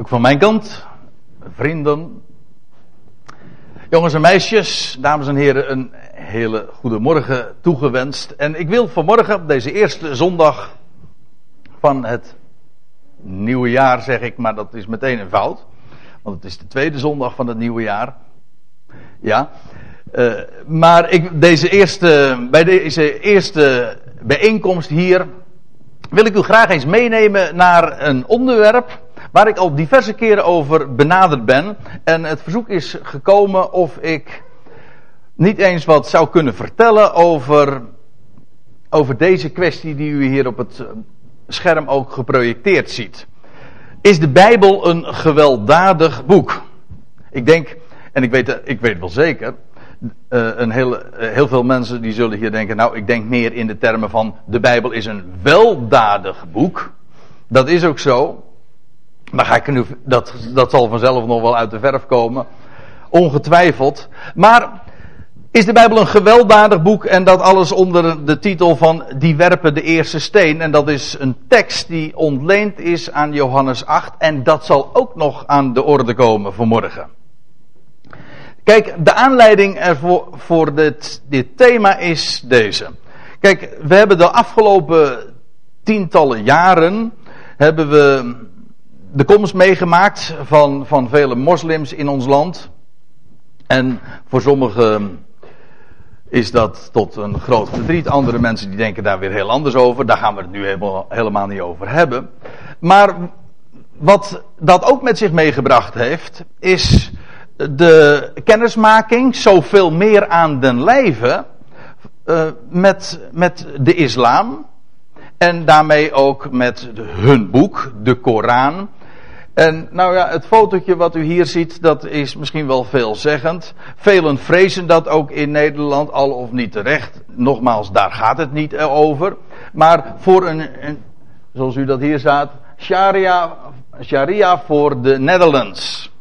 Ook van mijn kant, vrienden, jongens en meisjes, dames en heren, een hele goede morgen toegewenst. En ik wil vanmorgen, deze eerste zondag van het nieuwe jaar, zeg ik, maar dat is meteen een fout. Want het is de tweede zondag van het nieuwe jaar. Ja. Uh, maar ik, deze eerste, bij deze eerste bijeenkomst hier wil ik u graag eens meenemen naar een onderwerp waar ik al diverse keren over benaderd ben. En het verzoek is gekomen of ik niet eens wat zou kunnen vertellen over, over deze kwestie die u hier op het scherm ook geprojecteerd ziet. Is de Bijbel een gewelddadig boek? Ik denk, en ik weet, ik weet wel zeker, uh, een heel, uh, heel veel mensen die zullen hier denken, nou ik denk meer in de termen van de Bijbel is een weldadig boek. Dat is ook zo. Maar ga ik nu, dat, dat zal vanzelf nog wel uit de verf komen. Ongetwijfeld. Maar is de Bijbel een gewelddadig boek en dat alles onder de titel van Die werpen de eerste steen. En dat is een tekst die ontleend is aan Johannes 8 en dat zal ook nog aan de orde komen vanmorgen. Kijk, de aanleiding ervoor, voor dit, dit thema is deze. Kijk, we hebben de afgelopen tientallen jaren hebben we de komst meegemaakt van, van vele moslims in ons land. En voor sommigen is dat tot een groot verdriet. Andere mensen die denken daar weer heel anders over. Daar gaan we het nu helemaal, helemaal niet over hebben. Maar wat dat ook met zich meegebracht heeft, is de kennismaking, zoveel meer aan den lijve, uh, met, met de islam. En daarmee ook met hun boek, de Koran. En nou ja, het fotootje wat u hier ziet, dat is misschien wel veelzeggend. Velen vrezen dat ook in Nederland, al of niet terecht. Nogmaals, daar gaat het niet over. Maar voor een, zoals u dat hier staat, Sharia, Sharia voor de Netherlands.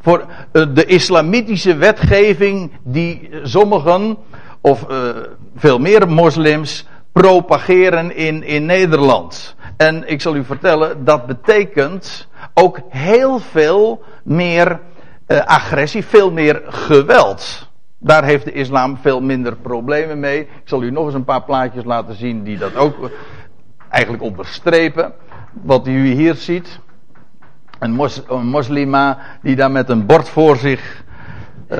Voor eh, de islamitische wetgeving die sommigen, of uh, veel meer moslims, propageren in, in Nederland. En ik zal u vertellen, dat betekent ook heel veel meer uh, agressie, veel meer geweld. Daar heeft de islam veel minder problemen mee. Ik zal u nog eens een paar plaatjes laten zien die dat ook eigenlijk onderstrepen. Wat u hier ziet. Een, mos, een moslima die daar met een bord voor zich. Uh,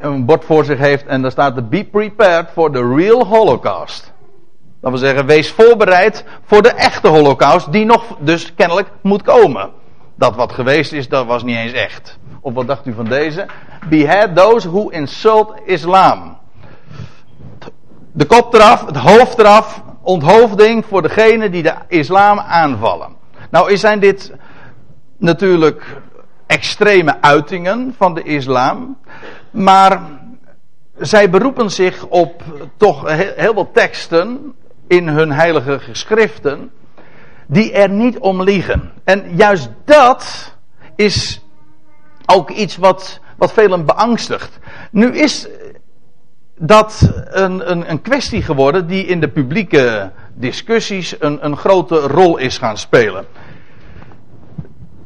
een bord voor zich heeft en daar staat: Be prepared for the real Holocaust. Dat wil zeggen, wees voorbereid voor de echte holocaust, die nog dus kennelijk moet komen. Dat wat geweest is, dat was niet eens echt. Of wat dacht u van deze? Behead those who insult Islam. De kop eraf, het hoofd eraf, onthoofding voor degene die de islam aanvallen. Nou zijn dit natuurlijk extreme uitingen van de islam, maar zij beroepen zich op toch heel wat teksten in hun heilige geschriften die er niet om liegen. En juist dat is ook iets wat, wat velen beangstigt. Nu is dat een, een, een kwestie geworden die in de publieke discussies een, een grote rol is gaan spelen.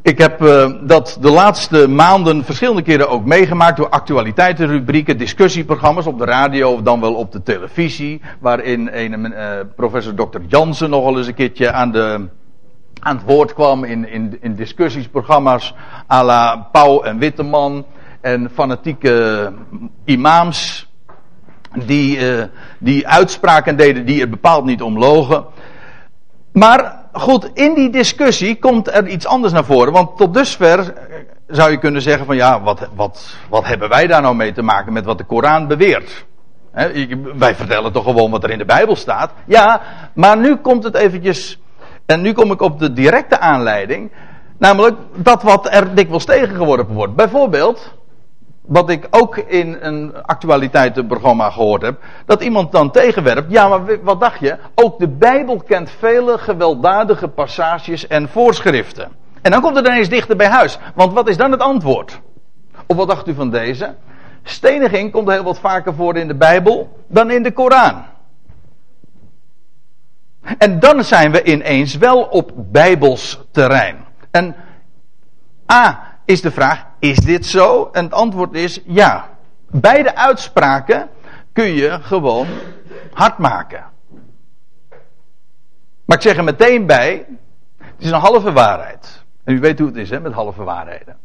Ik heb uh, dat de laatste maanden verschillende keren ook meegemaakt door actualiteitenrubrieken, discussieprogramma's op de radio of dan wel op de televisie, waarin een uh, professor Dr. Jansen nogal eens een keertje aan, de, aan het woord kwam in, in, in discussiesprogramma's à la Pauw en Witteman en fanatieke imams die, uh, die uitspraken deden die er bepaald niet om logen. Maar goed, in die discussie komt er iets anders naar voren. Want tot dusver zou je kunnen zeggen van ja, wat, wat, wat hebben wij daar nou mee te maken met wat de Koran beweert? wij vertellen toch gewoon wat er in de Bijbel staat. Ja, maar nu komt het eventjes, en nu kom ik op de directe aanleiding. Namelijk dat wat er dikwijls tegengeworpen wordt. Bijvoorbeeld, wat ik ook in een actualiteitenprogramma gehoord heb, dat iemand dan tegenwerpt, ja maar wat dacht je? Ook de Bijbel kent vele gewelddadige passages en voorschriften. En dan komt het ineens dichter bij huis. Want wat is dan het antwoord? Of wat dacht u van deze? Steniging komt heel wat vaker voor in de Bijbel dan in de Koran. En dan zijn we ineens wel op Bijbels terrein. En A is de vraag: is dit zo? En het antwoord is ja. Beide uitspraken kun je gewoon hard maken. Maar ik zeg er meteen bij: het is een halve waarheid. En u weet hoe het is hè, met halve waarheden.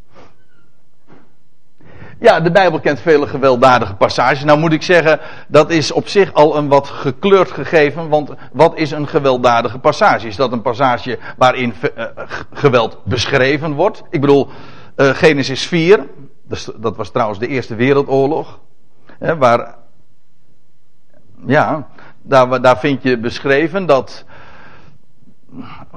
Ja, de Bijbel kent vele gewelddadige passages. Nou moet ik zeggen, dat is op zich al een wat gekleurd gegeven. Want wat is een gewelddadige passage? Is dat een passage waarin uh, geweld beschreven wordt? Ik bedoel, uh, Genesis 4, dus dat was trouwens de Eerste Wereldoorlog. Hè, waar, ja, daar, daar vind je beschreven dat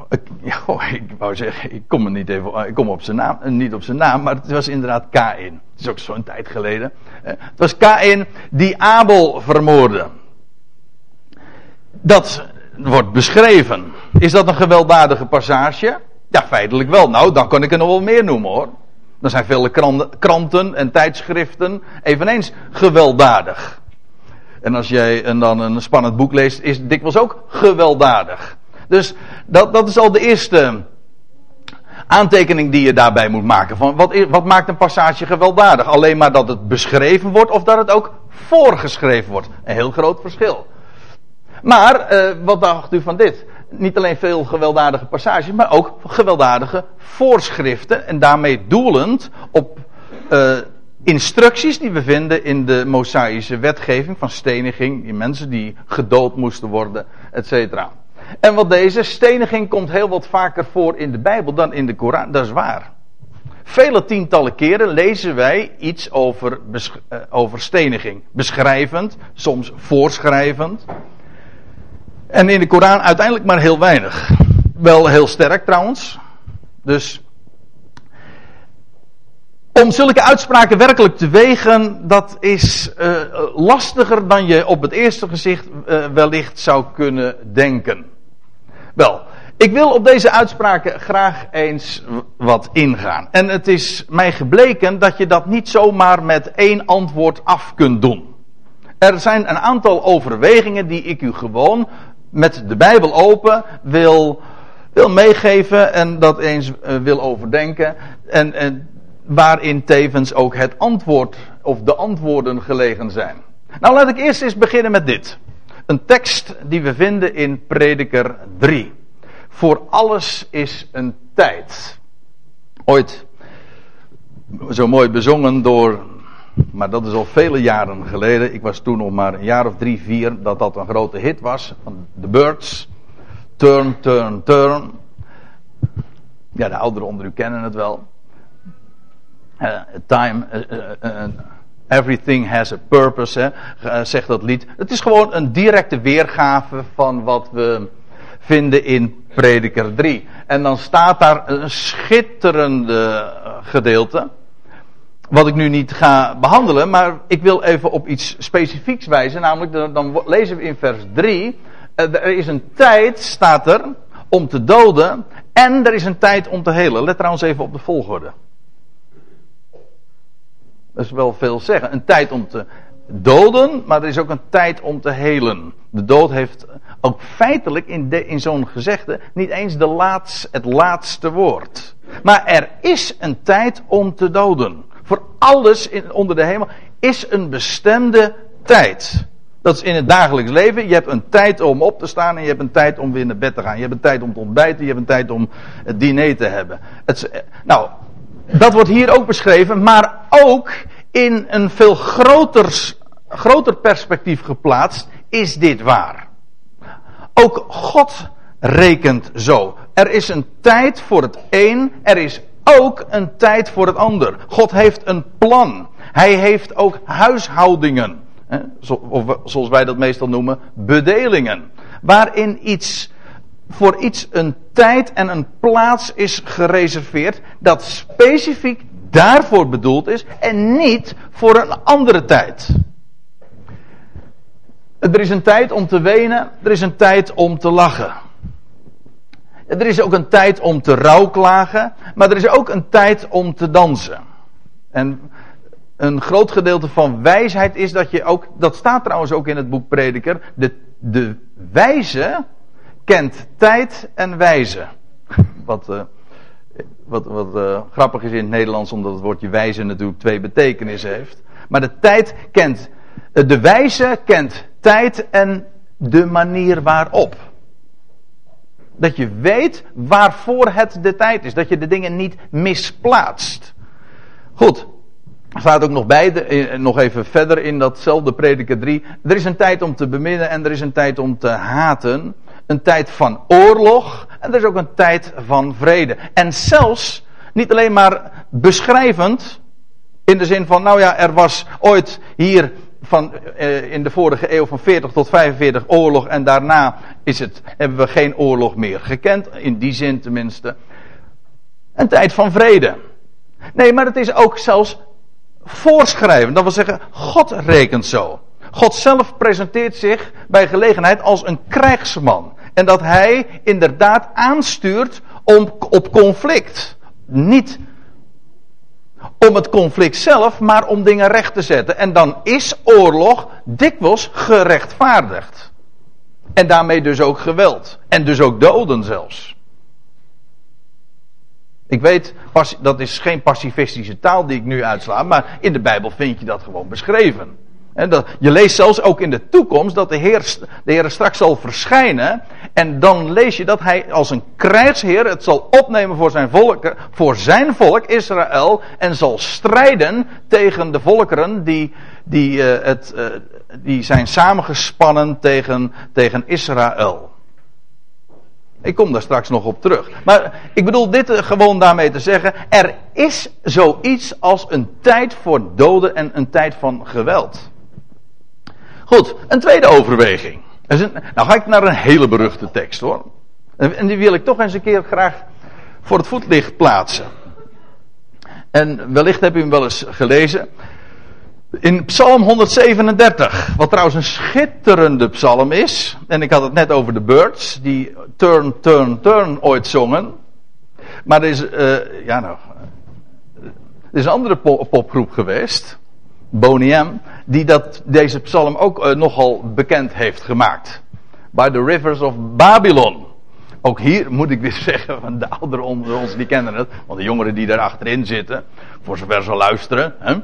ik, ik wou zeggen, ik kom, er niet even, ik kom op zijn naam, niet op zijn naam, maar het was inderdaad Kain. Het is ook zo'n tijd geleden. Het was Kain die Abel vermoordde. Dat wordt beschreven. Is dat een gewelddadige passage? Ja, feitelijk wel. Nou, dan kan ik er nog wel meer noemen hoor. Er zijn vele kranten en tijdschriften eveneens gewelddadig. En als jij dan een spannend boek leest, is het dikwijls ook gewelddadig. Dus dat, dat is al de eerste aantekening die je daarbij moet maken. Van wat, wat maakt een passage gewelddadig? Alleen maar dat het beschreven wordt of dat het ook voorgeschreven wordt. Een heel groot verschil. Maar, eh, wat dacht u van dit? Niet alleen veel gewelddadige passages, maar ook gewelddadige voorschriften. En daarmee doelend op uh, instructies die we vinden in de Mosaïsche wetgeving van steniging. Die mensen die gedood moesten worden, et cetera. En wat deze steniging komt heel wat vaker voor in de Bijbel dan in de Koran. Dat is waar. Vele tientallen keren lezen wij iets over, uh, over steniging. Beschrijvend, soms voorschrijvend. En in de Koran uiteindelijk maar heel weinig. Wel heel sterk trouwens. Dus om zulke uitspraken werkelijk te wegen, dat is uh, lastiger dan je op het eerste gezicht uh, wellicht zou kunnen denken. Wel, ik wil op deze uitspraken graag eens wat ingaan. En het is mij gebleken dat je dat niet zomaar met één antwoord af kunt doen. Er zijn een aantal overwegingen die ik u gewoon met de Bijbel open wil, wil meegeven en dat eens uh, wil overdenken. En, en waarin tevens ook het antwoord of de antwoorden gelegen zijn. Nou, laat ik eerst eens beginnen met dit. Een tekst die we vinden in Prediker 3. Voor alles is een tijd. Ooit zo mooi bezongen door, maar dat is al vele jaren geleden. Ik was toen nog maar een jaar of drie, vier, dat dat een grote hit was. The Birds. Turn, turn, turn. Ja, de ouderen onder u kennen het wel. Uh, time, uh, uh, Everything has a purpose, hè, zegt dat lied. Het is gewoon een directe weergave van wat we vinden in Prediker 3. En dan staat daar een schitterende gedeelte. Wat ik nu niet ga behandelen, maar ik wil even op iets specifieks wijzen. Namelijk, dan lezen we in vers 3. Er is een tijd, staat er, om te doden. En er is een tijd om te helen. Let trouwens even op de volgorde. Dat is wel veel zeggen. Een tijd om te doden, maar er is ook een tijd om te helen. De dood heeft ook feitelijk in, in zo'n gezegde niet eens de laatst, het laatste woord. Maar er is een tijd om te doden. Voor alles in, onder de hemel is een bestemde tijd. Dat is in het dagelijks leven. Je hebt een tijd om op te staan en je hebt een tijd om weer naar bed te gaan. Je hebt een tijd om te ontbijten, je hebt een tijd om het diner te hebben. Het, nou, dat wordt hier ook beschreven, maar ook in een veel groter, groter perspectief geplaatst is dit waar. Ook God rekent zo. Er is een tijd voor het een, er is ook een tijd voor het ander. God heeft een plan. Hij heeft ook huishoudingen. Of zoals wij dat meestal noemen, bedelingen. Waarin iets voor iets een tijd en een plaats is gereserveerd dat specifiek daarvoor bedoeld is en niet voor een andere tijd. Er is een tijd om te wenen, er is een tijd om te lachen. Er is ook een tijd om te rouwklagen, maar er is ook een tijd om te dansen. En een groot gedeelte van wijsheid is dat je ook, dat staat trouwens ook in het boek Prediker, de, de wijze kent tijd en wijze. Wat, uh, Wat, wat uh, grappig is in het Nederlands, omdat het woordje wijze natuurlijk twee betekenissen heeft. Maar de tijd kent, uh, de wijze kent tijd en de manier waarop. Dat je weet waarvoor het de tijd is. Dat je de dingen niet misplaatst. Goed. Er staat ook nog bij, de, nog even verder in datzelfde prediker 3. Er is een tijd om te beminnen en er is een tijd om te haten. Een tijd van oorlog en er is ook een tijd van vrede. En zelfs niet alleen maar beschrijvend, in de zin van, nou ja, er was ooit hier van, eh, in de vorige eeuw van 40 tot 45 oorlog en daarna is het, hebben we geen oorlog meer gekend, in die zin tenminste. Een tijd van vrede. Nee, maar het is ook zelfs voorschrijven. Dat wil zeggen, God rekent zo. God zelf presenteert zich bij gelegenheid als een krijgsman. En dat hij inderdaad aanstuurt om, op conflict. Niet om het conflict zelf, maar om dingen recht te zetten. En dan is oorlog dikwijls gerechtvaardigd. En daarmee dus ook geweld. En dus ook doden zelfs. Ik weet, dat is geen pacifistische taal die ik nu uitsla, maar in de Bijbel vind je dat gewoon beschreven. En je leest zelfs ook in de toekomst dat de Heer, de straks zal verschijnen. En dan lees je dat hij als een krijgsheer het zal opnemen voor zijn volk, voor zijn volk Israël. En zal strijden tegen de volkeren die, die, uh, het, uh, die zijn samengespannen tegen, tegen Israël. Ik kom daar straks nog op terug. Maar ik bedoel dit gewoon daarmee te zeggen. Er is zoiets als een tijd voor doden en een tijd van geweld. Goed, een tweede overweging. nou ga ik naar een hele beruchte tekst hoor. En die wil ik toch eens een keer graag voor het voetlicht plaatsen. En wellicht heb u hem wel eens gelezen. In Psalm 137, wat trouwens een schitterende psalm is. En ik had het net over de Birds, die Turn, Turn, Turn ooit zongen. Maar er is, uh, ja nou, er is een andere popgroep geweest. Boney M, die dat, deze psalm ook uh, nogal bekend heeft gemaakt. By the rivers of Babylon. Ook hier moet ik weer zeggen, van de ouderen onder ons die kennen het. Want de jongeren die daar achterin zitten, voor zover ze luisteren. Hè?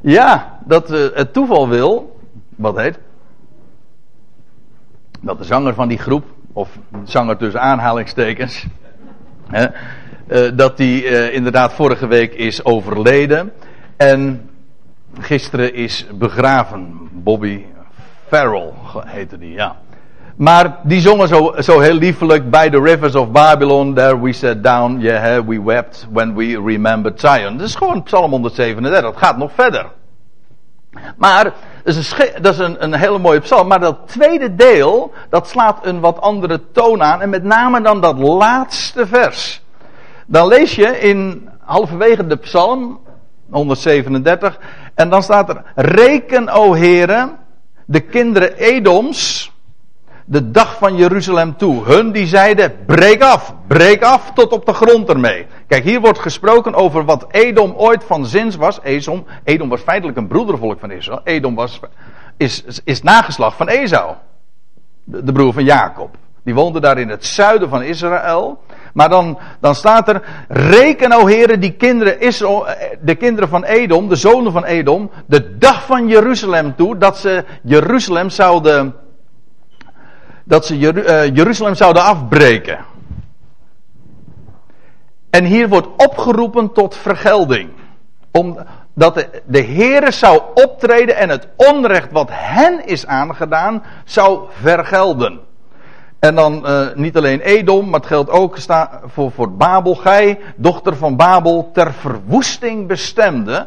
Ja, dat uh, het toeval wil, wat heet, dat de zanger van die groep, of zanger tussen aanhalingstekens, hè, uh, dat die uh, inderdaad vorige week is overleden. En gisteren is begraven. Bobby Farrell heette die, ja. Maar die zongen zo, zo heel liefelijk. By the rivers of Babylon, there we sat down. Yeah, we wept when we remembered Zion. Dat is gewoon Psalm 137. Dat gaat nog verder. Maar dat is, een, dat is een, een, hele mooie psalm. Maar dat tweede deel, dat slaat een wat andere toon aan. En met name dan dat laatste vers. Dan lees je in halverwege de psalm 137 en dan staat er: Reken, o heren, de kinderen Edoms de dag van Jeruzalem toe. Hun die zeiden: breek af, breek af tot op de grond ermee. Kijk, hier wordt gesproken over wat Edom ooit van zins was. Edom, Edom was feitelijk een broedervolk van Israël. Edom was, is, is nageslag van Esau, de, de broer van Jacob. Die woonde daar in het zuiden van Israël. Maar dan, dan staat er, reken o heren die kinderen Israël, de kinderen van Edom, de zonen van Edom, de dag van Jeruzalem toe, dat ze Jeruzalem zouden, dat ze uh, Jeruzalem zouden afbreken. En hier wordt opgeroepen tot vergelding. Omdat de, de Heere zou optreden en het onrecht wat hen is aangedaan, zou vergelden. En dan uh, niet alleen Edom, maar het geldt ook voor, voor Babel. Gij, dochter van Babel, ter verwoesting bestemde.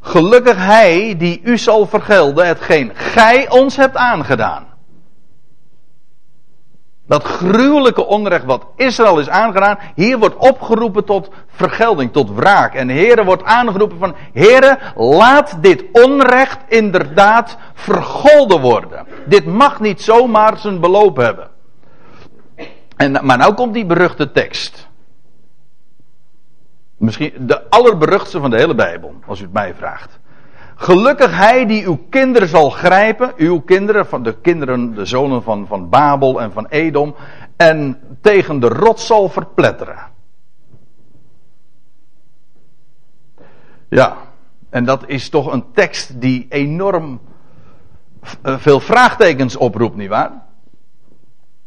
Gelukkig hij die u zal vergelden, hetgeen gij ons hebt aangedaan. Dat gruwelijke onrecht wat Israël is aangedaan, hier wordt opgeroepen tot vergelding, tot wraak. En Heere wordt aangeroepen van, Heere, laat dit onrecht inderdaad vergolden worden. Dit mag niet zomaar zijn beloop hebben. En, maar nou komt die beruchte tekst. Misschien de allerberuchtste van de hele Bijbel, als u het mij vraagt. Gelukkig hij die uw kinderen zal grijpen, uw kinderen, van de kinderen, de zonen van, van Babel en van Edom, en tegen de rots zal verpletteren. Ja, en dat is toch een tekst die enorm eh, veel vraagtekens oproept, nietwaar?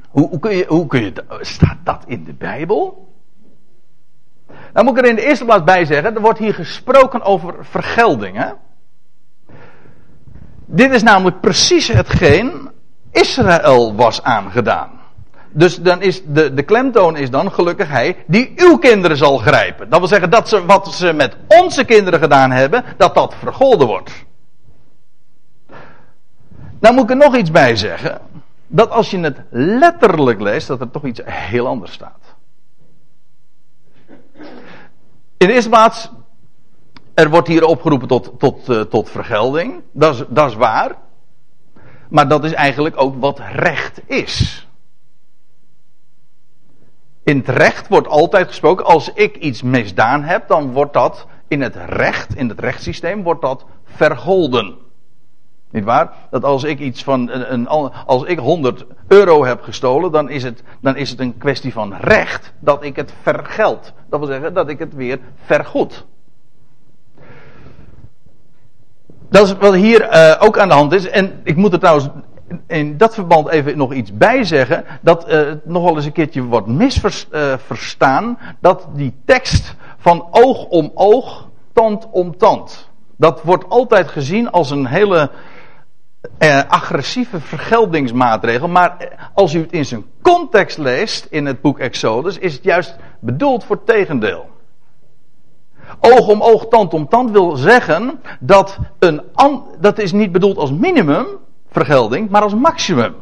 Hoe, hoe kun je, hoe kun je, staat dat in de Bijbel? Nou moet ik er in de eerste plaats bij zeggen, er wordt hier gesproken over vergelding. Hè? Dit is namelijk precies hetgeen Israël was aangedaan. Dus dan is de, de klemtoon is dan gelukkig hij die uw kinderen zal grijpen. Dat wil zeggen dat ze wat ze met onze kinderen gedaan hebben, dat dat vergolden wordt. Nou moet ik er nog iets bij zeggen. Dat als je het letterlijk leest, dat er toch iets heel anders staat. In de eerste plaats, er wordt hier opgeroepen tot, tot, uh, tot vergelding. Dat is, dat is waar. Maar dat is eigenlijk ook wat recht is. In het recht wordt altijd gesproken, als ik iets misdaan heb, dan wordt dat in het recht, in het rechtssysteem, wordt dat vergolden. Niet waar? Dat als ik iets van een, een, als ik 100 euro heb gestolen, dan is, het, dan is het een kwestie van recht dat ik het vergeld. Dat wil zeggen dat ik het weer vergoed. Dat is wat hier uh, ook aan de hand is. En ik moet er trouwens in dat verband even nog iets bij zeggen. Dat uh, nog wel eens een keertje wordt misverstaan. Uh, dat die tekst van oog om oog, tand om tand. Dat wordt altijd gezien als een hele agressieve vergeldingsmaatregel. Maar als u het in zijn context leest in het boek Exodus, is het juist bedoeld voor tegendeel. Oog om oog, tand om tand wil zeggen dat een dat is niet bedoeld als minimum, vergelding, maar als maximum.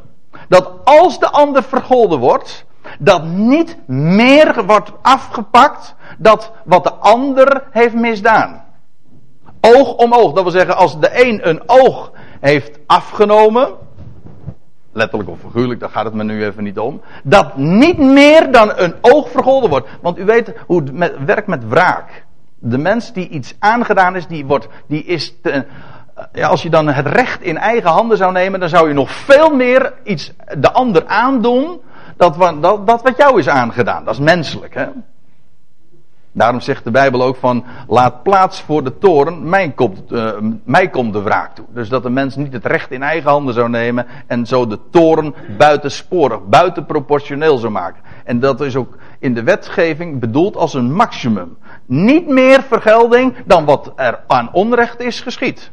Dat als de ander vergolden wordt, dat niet meer wordt afgepakt dat wat de ander heeft misdaan. Oog om oog, dat wil zeggen als de een een oog heeft afgenomen, letterlijk of figuurlijk, daar gaat het me nu even niet om, dat niet meer dan een oog vergolden wordt. Want u weet hoe het werkt met wraak. De mens die iets aangedaan is, die, wordt, die is ja, als je dan het recht in eigen handen zou nemen, dan zou je nog veel meer iets de ander aandoen. Dat, dat wat jou is aangedaan. Dat is menselijk, hè? Daarom zegt de Bijbel ook van, laat plaats voor de toren, mij komt, uh, mij komt de wraak toe. Dus dat de mens niet het recht in eigen handen zou nemen en zo de toren buitensporig, buitenproportioneel zou maken. En dat is ook in de wetgeving bedoeld als een maximum. Niet meer vergelding dan wat er aan onrecht is geschied.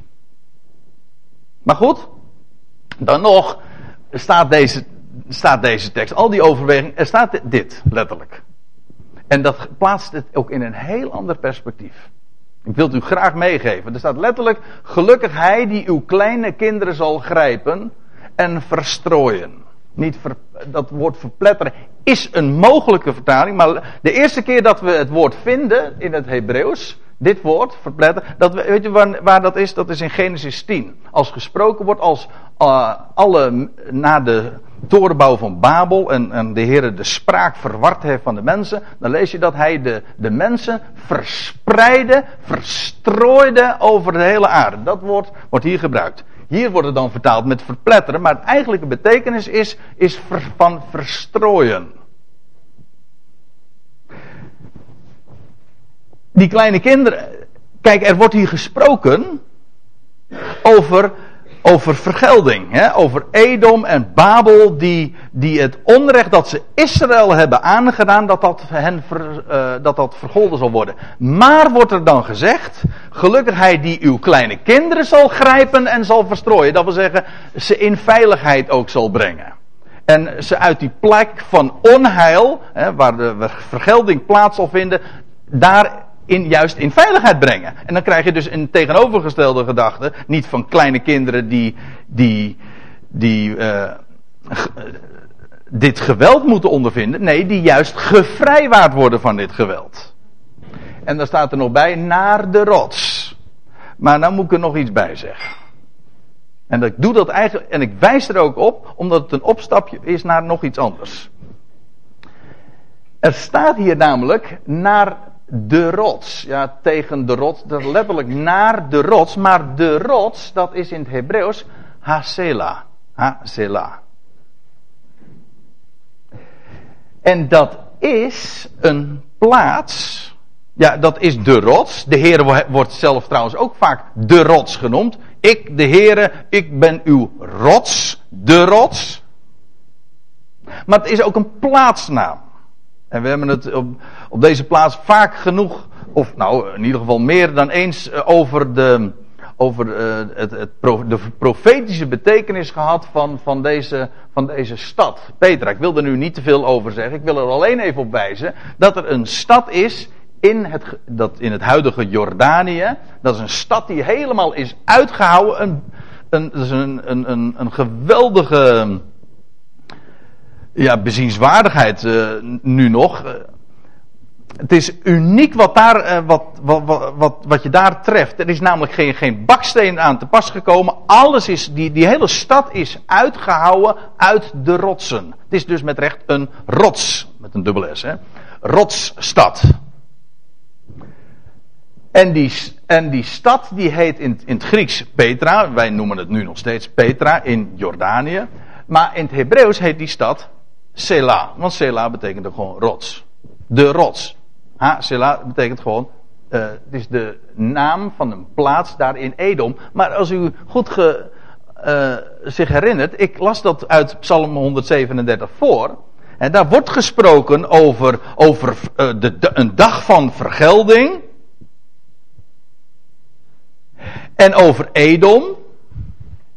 Maar goed, dan nog staat deze, staat deze tekst, al die overweging, er staat dit letterlijk. En dat plaatst het ook in een heel ander perspectief. Ik wil het u graag meegeven. Er staat letterlijk, gelukkig hij die uw kleine kinderen zal grijpen en verstrooien. Niet ver, dat woord verpletteren is een mogelijke vertaling, maar de eerste keer dat we het woord vinden in het Hebreeuws, dit woord, verpletteren, dat, weet je waar, waar, dat is? Dat is in Genesis 10. Als gesproken wordt, als uh, alle na de torenbouw van Babel en, en de Heer de spraak verward heeft van de mensen, dan lees je dat hij de, de mensen verspreidde, verstrooide over de hele aarde. Dat woord wordt hier gebruikt. Hier wordt het dan vertaald met verpletteren, maar het eigenlijke betekenis is, is van verstrooien. Die kleine kinderen, kijk, er wordt hier gesproken over over vergelding. Hè? Over Edom en Babel die, die het onrecht dat ze Israël hebben aangedaan, dat dat, hen ver, uh, dat dat vergolden zal worden. Maar wordt er dan gezegd, gelukkig hij die uw kleine kinderen zal grijpen en zal verstrooien. Dat wil zeggen, ze in veiligheid ook zal brengen. En ze uit die plek van onheil, hè, waar de vergelding plaats zal vinden, daar in, juist in veiligheid brengen. En dan krijg je dus een tegenovergestelde gedachte. Niet van kleine kinderen die, die, die uh, dit geweld moeten ondervinden. Nee, die juist gevrijwaard worden van dit geweld. En dan staat er nog bij, naar de rots. Maar nou moet ik er nog iets bij zeggen. En ik doe dat eigenlijk, en ik wijs er ook op, omdat het een opstapje is naar nog iets anders. Er staat hier namelijk naar de rots. Ja, tegen de rots, letterlijk naar de rots. Maar de rots, dat is in het Hebreeuws Hasela. Hasela. En dat is een plaats. Ja, dat is de rots. De Heer wordt zelf trouwens ook vaak de rots genoemd. Ik, de Heere, ik ben uw rots, de rots. Maar het is ook een plaatsnaam. En we hebben het op, op deze plaats vaak genoeg, of nou in ieder geval meer dan eens, eh, over de, over uh, het, het, de profetische betekenis gehad van, van, deze, van deze stad, Petra. Ik wil er nu niet te veel over zeggen. Ik wil er alleen even op wijzen dat er een stad is in het, dat in het huidige Jordanië. Dat is een stad die helemaal is uitgehouden. Een, een, dat is een, een, een, een geweldige ja, bezienswaardigheid uh, nu nog. Het is uniek wat, daar, uh, wat, wat, wat, wat, je daar treft. Er is namelijk geen, geen baksteen aan te pas gekomen. Alles is, die, die hele stad is uitgehouden uit de rotsen. Het is dus met recht een rots, met een dubbel S, hè. Rotsstad. En die, en die stad die heet in, in het Grieks Petra. Wij noemen het nu nog steeds Petra in Jordanië. Maar in het Hebreeuws heet die stad Sela. Want Sela betekent gewoon rots. De rots. Ha, Sela betekent gewoon. Uh, het is de naam van een plaats daar in Edom. Maar als u goed ge, uh, zich herinnert. Ik las dat uit Psalm 137 voor. En daar wordt gesproken over, over de, de, een dag van vergelding. En over Edom.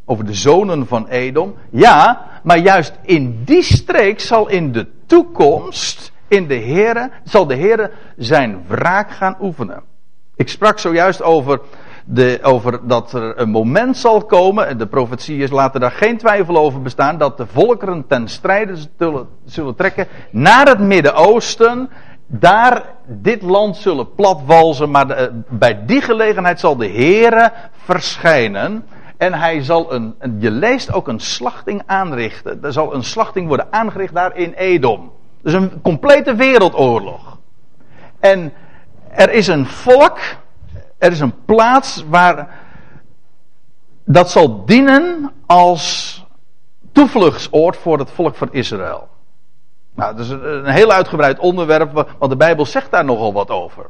Over de zonen van Edom. Ja, maar juist in die streek zal in de toekomst, in de Here, zal de Heere zijn wraak gaan oefenen. Ik sprak zojuist over, de, over dat er een moment zal komen, en de profetieën laten daar geen twijfel over bestaan, dat de volkeren ten strijde zullen, zullen trekken naar het Midden-Oosten daar dit land zullen platwalzen, maar de, bij die gelegenheid zal de Heere verschijnen. En hij zal een, je leest ook een slachting aanrichten. Er zal een slachting worden aangericht daar in Edom. Dus een complete wereldoorlog. En er is een volk, er is een plaats waar dat zal dienen als toevluchtsoord voor het volk van Israël. Nou, dat is een, heel uitgebreid onderwerp, want de Bijbel zegt daar nogal wat over.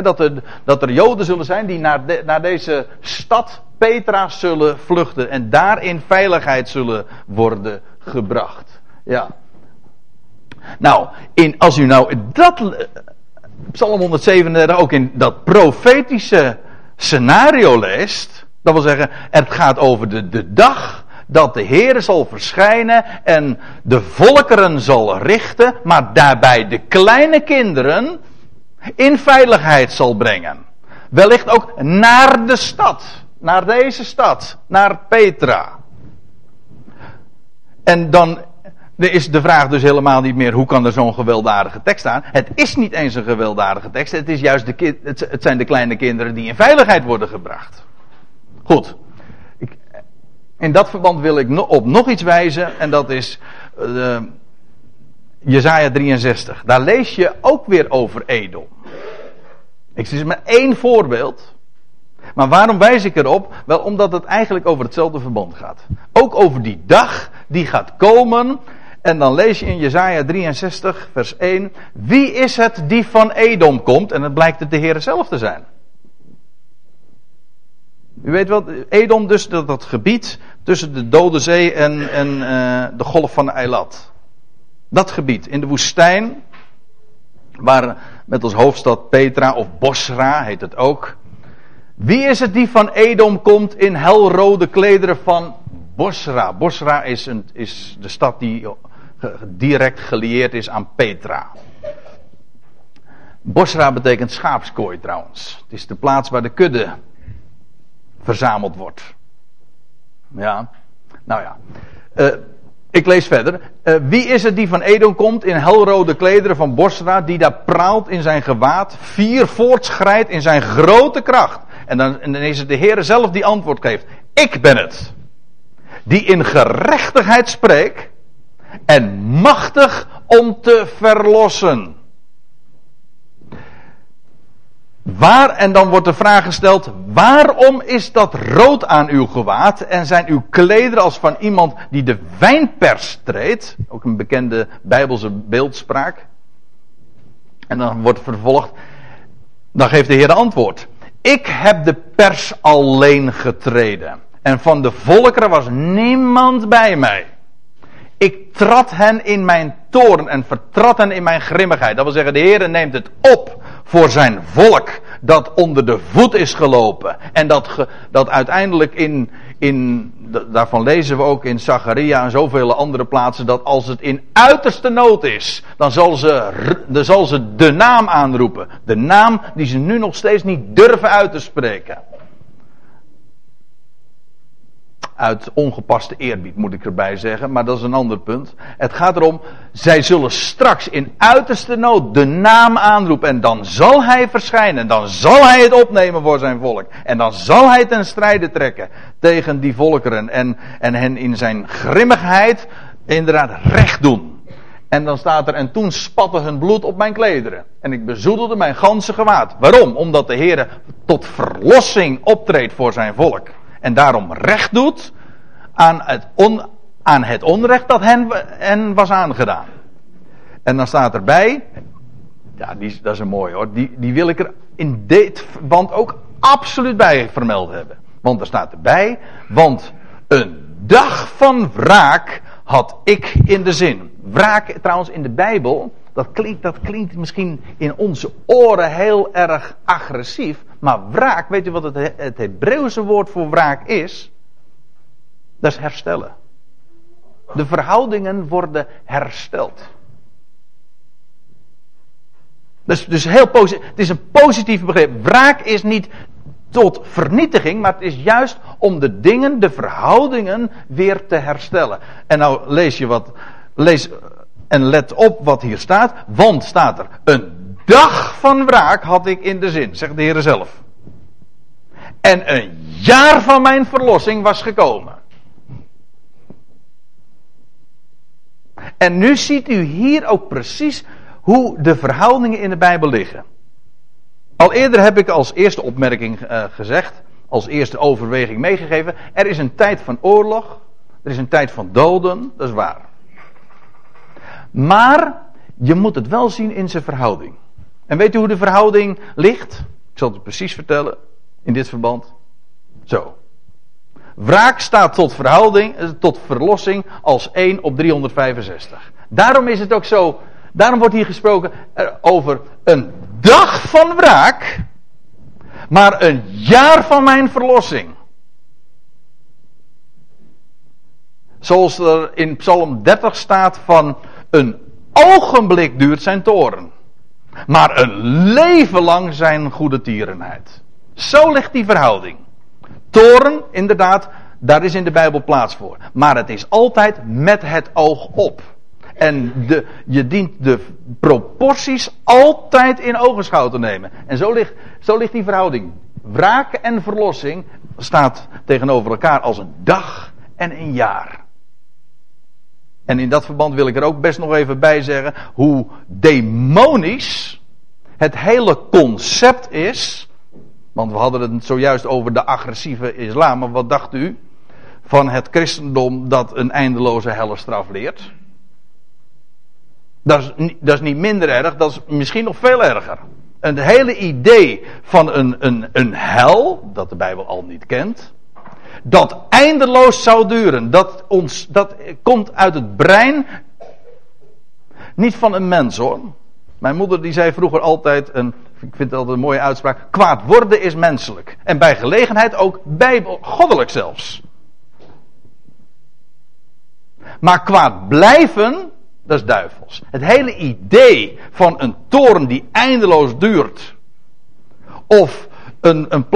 Dat, er, dat er Joden zullen zijn die naar, naar deze stad Petra zullen vluchten en daar in veiligheid zullen worden gebracht. Ja. Nou, in, als u nou dat, Psalm 137 ook in dat profetische scenario leest, dat wil zeggen, het gaat over de, de dag dat de Heer zal verschijnen en de volkeren zal richten, maar daarbij de kleine kinderen in veiligheid zal brengen. Wellicht ook naar de stad, naar deze stad, naar Petra. En dan is de vraag dus helemaal niet meer hoe kan er zo'n gewelddadige tekst staan. Het is niet eens een gewelddadige tekst, het, is juist de, het zijn de kleine kinderen die in veiligheid worden gebracht. Goed. In dat verband wil ik op nog iets wijzen. En dat is uh, Jezaja 63. Daar lees je ook weer over Edom. Ik zie maar één voorbeeld. Maar waarom wijs ik erop? Wel omdat het eigenlijk over hetzelfde verband gaat. Ook over die dag die gaat komen. En dan lees je in Jezaja 63 vers 1. Wie is het die van Edom komt? En het blijkt het de Heer zelf te zijn. U weet wel, Edom dus, dat, dat gebied tussen de Dode Zee en, en uh, de golf van Eilat. Dat gebied, in de woestijn, waar met als hoofdstad Petra of Bosra heet het ook. Wie is het die van Edom komt in helrode klederen van Bosra? Bosra is, een, is de stad die direct gelieerd is aan Petra. Bosra betekent schaapskooi trouwens. Het is de plaats waar de kudde verzameld wordt. Ja, nou ja. Uh, ik lees verder. Uh, wie is het die van Edom komt in helrode klederen van Bosra, die daar praalt in zijn gewaad, vier voortschrijdt in zijn grote kracht? En dan, dan is het de Heer zelf die antwoord geeft. Ik ben het. Die in gerechtigheid spreekt en machtig om te verlossen. Waar, en dan wordt de vraag gesteld, waarom is dat rood aan uw gewaad en zijn uw klederen als van iemand die de wijnpers treedt? Ook een bekende bijbelse beeldspraak. En dan wordt vervolgd, dan geeft de Heer de antwoord. Ik heb de pers alleen getreden. En van de volkeren was niemand bij mij. Ik trad hen in mijn toorn en vertrad hen in mijn grimmigheid. Dat wil zeggen, de Heer neemt het op voor zijn volk dat onder de voet is gelopen. En dat, dat uiteindelijk in, in, daarvan lezen we ook in Zacharia en zoveel andere plaatsen, dat als het in uiterste nood is, dan zal ze, dan zal ze de naam aanroepen. De naam die ze nu nog steeds niet durven uit te spreken. Uit ongepaste eerbied moet ik erbij zeggen, maar dat is een ander punt. Het gaat erom, zij zullen straks in uiterste nood de naam aanroepen en dan zal hij verschijnen. Dan zal hij het opnemen voor zijn volk. En dan zal hij ten strijde trekken tegen die volkeren en, en hen in zijn grimmigheid inderdaad recht doen. En dan staat er, en toen spatte hun bloed op mijn klederen. En ik bezoedelde mijn ganse gewaad. Waarom? Omdat de Heer tot verlossing optreedt voor zijn volk en daarom recht doet aan het, aan het onrecht dat hen, hen was aangedaan. En dan staat erbij, ja, die, dat is een mooi hoor, die, die wil ik er in dit verband ook absoluut bij vermeld hebben. Want er staat erbij, want een dag van wraak had ik in de zin. Wraak trouwens in de Bijbel, dat klinkt, dat klinkt misschien in onze oren heel erg agressief. Maar wraak, weet u wat het, het Hebreeuwse woord voor wraak is? Dat is herstellen. De verhoudingen worden hersteld. Dus, dus heel positief. Het is een positief begrip. Wraak is niet tot vernietiging, maar het is juist om de dingen, de verhoudingen weer te herstellen. En nou lees je wat, lees en let op wat hier staat, want staat er, een dag van wraak had ik in de zin, zegt de Heer zelf. En een jaar van mijn verlossing was gekomen. En nu ziet u hier ook precies hoe de verhoudingen in de Bijbel liggen. Al eerder heb ik als eerste opmerking uh, gezegd, als eerste overweging meegegeven, er is een tijd van oorlog, er is een tijd van doden, dat is waar. Maar je moet het wel zien in zijn verhouding. En weet u hoe de verhouding ligt? Ik zal het precies vertellen in dit verband. Zo. Wraak staat tot verhouding, eh, tot verlossing als 1 op 365. Daarom is het ook zo, daarom wordt hier gesproken over een dag van wraak, maar een jaar van mijn verlossing. Zoals er in Psalm 30 staat van een ogenblik duurt zijn toren. Maar een leven lang zijn goede tierenheid. Zo ligt die verhouding. Toren, inderdaad, daar is in de Bijbel plaats voor. Maar het is altijd met het oog op. En de, je dient de proporties altijd in ogenschouw te nemen. En zo ligt, zo ligt die verhouding. Wraak en verlossing staat tegenover elkaar als een dag en een jaar. En in dat verband wil ik er ook best nog even bij zeggen hoe demonisch het hele concept is. Want we hadden het zojuist over de agressieve islam. Maar wat dacht u van het christendom dat een eindeloze hellestraf leert? Dat is, dat is niet minder erg, dat is misschien nog veel erger. Een hele idee van een, een, een hel, dat de Bijbel al niet kent dat eindeloos zou duren. Dat, ons, dat komt uit het brein. Niet van een mens hoor. Mijn moeder die zei vroeger altijd, een, ik vind het altijd een mooie uitspraak, kwaad worden is menselijk. En bij gelegenheid ook bijbel, goddelijk zelfs. Maar kwaad blijven, dat is duivels. Het hele idee van een toren die eindeloos duurt. Of een, een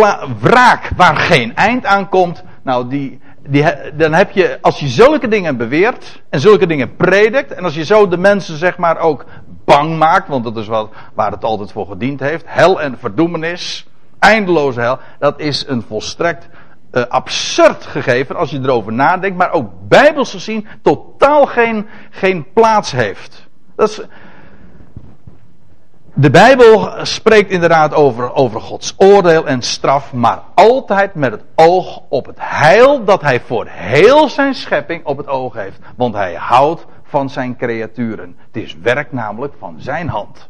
wraak waar geen eind aan komt. Nou, die, die, dan heb je, als je zulke dingen beweert en zulke dingen predikt, en als je zo de mensen zeg maar ook bang maakt, want dat is wat, waar het altijd voor gediend heeft, hel en verdoemenis, eindeloze hel, dat is een volstrekt uh, absurd gegeven als je erover nadenkt, maar ook bijbels gezien totaal geen, geen plaats heeft. Dat is, De Bijbel spreekt inderdaad over, over Gods oordeel en straf, maar altijd met het oog op het heil dat Hij voor heel zijn schepping op het oog heeft. Want Hij houdt van zijn creaturen. Het is werk namelijk van Zijn hand.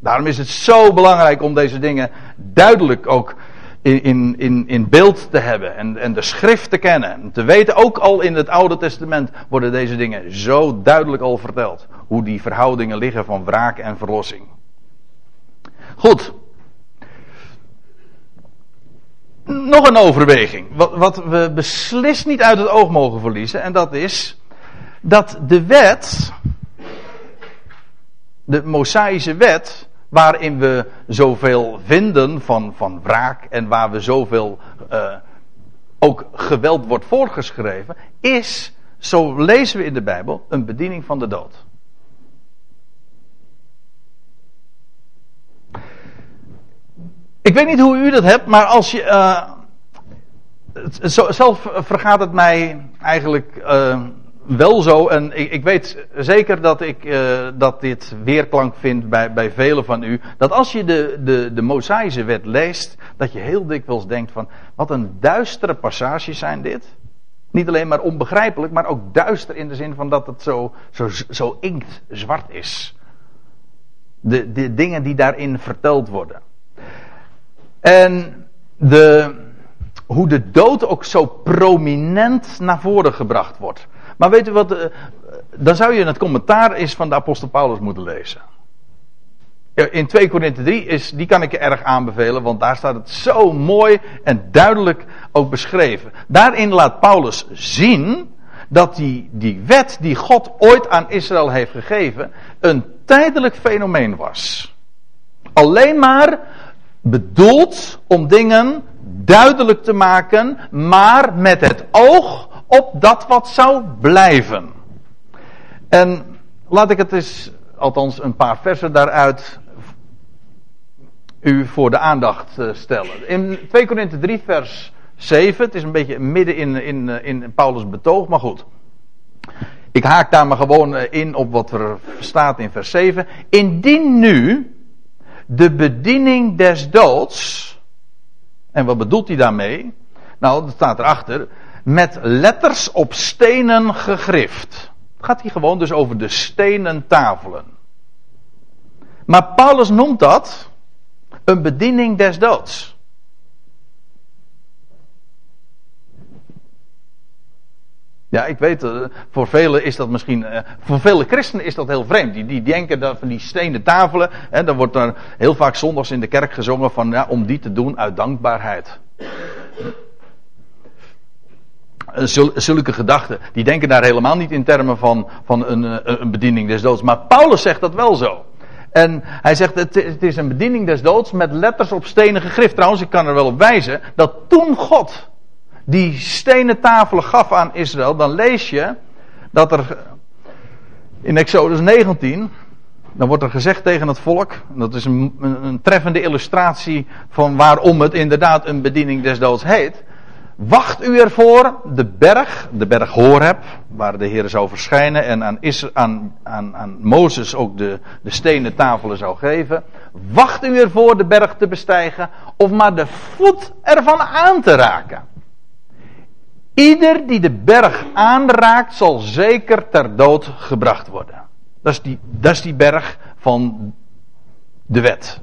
Daarom is het zo belangrijk om deze dingen duidelijk ook in, in, in beeld te hebben en, en de schrift te kennen. En te weten, ook al in het Oude Testament worden deze dingen zo duidelijk al verteld. Hoe die verhoudingen liggen van wraak en verlossing. Goed. Nog een overweging. Wat, wat we beslist niet uit het oog mogen verliezen. En dat is dat de wet, de Mosaïsche wet, waarin we zoveel vinden van, van wraak en waar we zoveel uh, ook geweld wordt voorgeschreven, is, zo lezen we in de Bijbel, een bediening van de dood. Ik weet niet hoe u dat hebt, maar als je. Uh, zelf vergaat het mij eigenlijk uh, wel zo. En ik, ik weet zeker dat ik uh, dat dit weerklank vind bij, bij velen van u. Dat als je de, de, de Mosaïsche wet leest, dat je heel dikwijls denkt van wat een duistere passages zijn dit. Niet alleen maar onbegrijpelijk, maar ook duister in de zin van dat het zo, zo, zo inkt zwart is. De, de dingen die daarin verteld worden. En de, hoe de dood ook zo prominent naar voren gebracht wordt. Maar weet u wat, eh, dan zou je het commentaar eens van de apostel Paulus moeten lezen. In 2 Korinthe 3 is, die kan ik je erg aanbevelen, want daar staat het zo mooi en duidelijk ook beschreven. Daarin laat Paulus zien dat die, die wet die God ooit aan Israël heeft gegeven, een tijdelijk fenomeen was. Alleen maar bedoeld om dingen duidelijk te maken, maar met het oog op dat wat zou blijven. En laat ik het eens, althans een paar versen daaruit, u voor de aandacht eh, stellen. In 2 Korinthe 3 vers 7, het is een beetje midden in, in, eh, in Paulus' betoog, maar goed. Ik haak daar maar gewoon eh, in op wat er staat in vers 7. Indien nu de bediening des doods, en wat bedoelt hij daarmee? Nou, dat staat erachter met letters op stenen gegrift. Het gaat hier gewoon dus over de stenen tafelen. Maar Paulus noemt dat een bediening des doods. Ja, ik weet, uh, voor velen is dat misschien, uh, voor vele christenen is dat heel vreemd. Die, die denken dat van die stenen tafelen, hè, dan wordt er heel vaak zondags in de kerk gezongen van, ja, om die te doen uit dankbaarheid. Eh, zulke gedachten, die denken daar helemaal niet in termen van, van een, eh, een bediening des doods. Maar Paulus zegt dat wel zo. En hij zegt, het, het is een bediening des doods met letters op stenen gegrift. Trouwens, ik kan er wel op wijzen dat toen God die stenen tafelen gaf aan Israël, dan lees je dat er in Exodus 19, dan wordt er gezegd tegen het volk, dat is een, een, een treffende illustratie van waarom het inderdaad een bediening des doods heet. Wacht u ervoor, de berg, de berg Horeb, waar de Heer zou verschijnen en aan, aan, aan, aan Mozes ook de, de stenen tafelen zou geven. Wacht u ervoor de berg te bestijgen of maar de voet ervan aan te raken. Ieder die de berg aanraakt zal zeker ter dood gebracht worden. Dat is die, dat is die berg van de wet.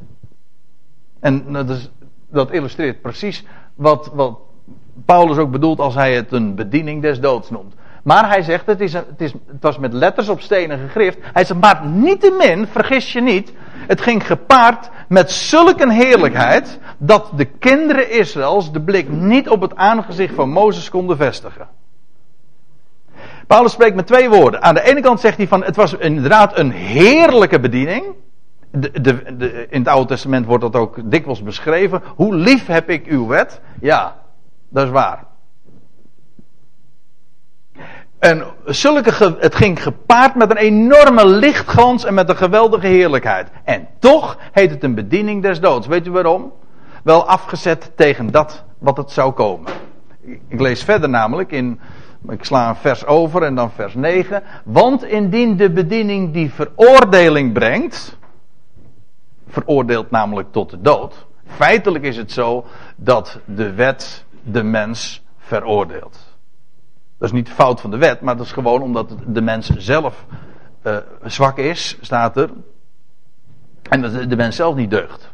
En dat, dat illustreert precies wat, wat Paulus ook bedoelt als hij het een bediening des doods noemt. Maar hij zegt, het, is het, is, het was met letters op stenen gegrift. Hij zegt, maar niettemin, vergis je niet, het ging gepaard met zulke heerlijkheid, dat de kinderen Israëls de blik niet op het aangezicht van Mozes konden vestigen. Paulus spreekt met twee woorden. Aan de ene kant zegt hij van, het was inderdaad een heerlijke bediening. De, de, in het Oude Testament wordt dat ook dikwijls beschreven. Hoe lief heb ik uw wet? Ja, dat is waar. En zulke, het ging gepaard met een enorme lichtglans en met een geweldige heerlijkheid. En toch heet het een bediening des doods. Weet u waarom? Wel afgezet tegen dat wat het zou komen. Ik lees verder namelijk in, ik sla een vers over en dan vers 9. Want indien de bediening die veroordeling brengt, veroordeelt namelijk tot de dood. Feitelijk is het zo dat de wet de mens veroordeelt. Dat is niet fout van de wet, maar dat is gewoon omdat de mens zelf uh, zwak is, staat er. En dat de mens zelf niet deugt.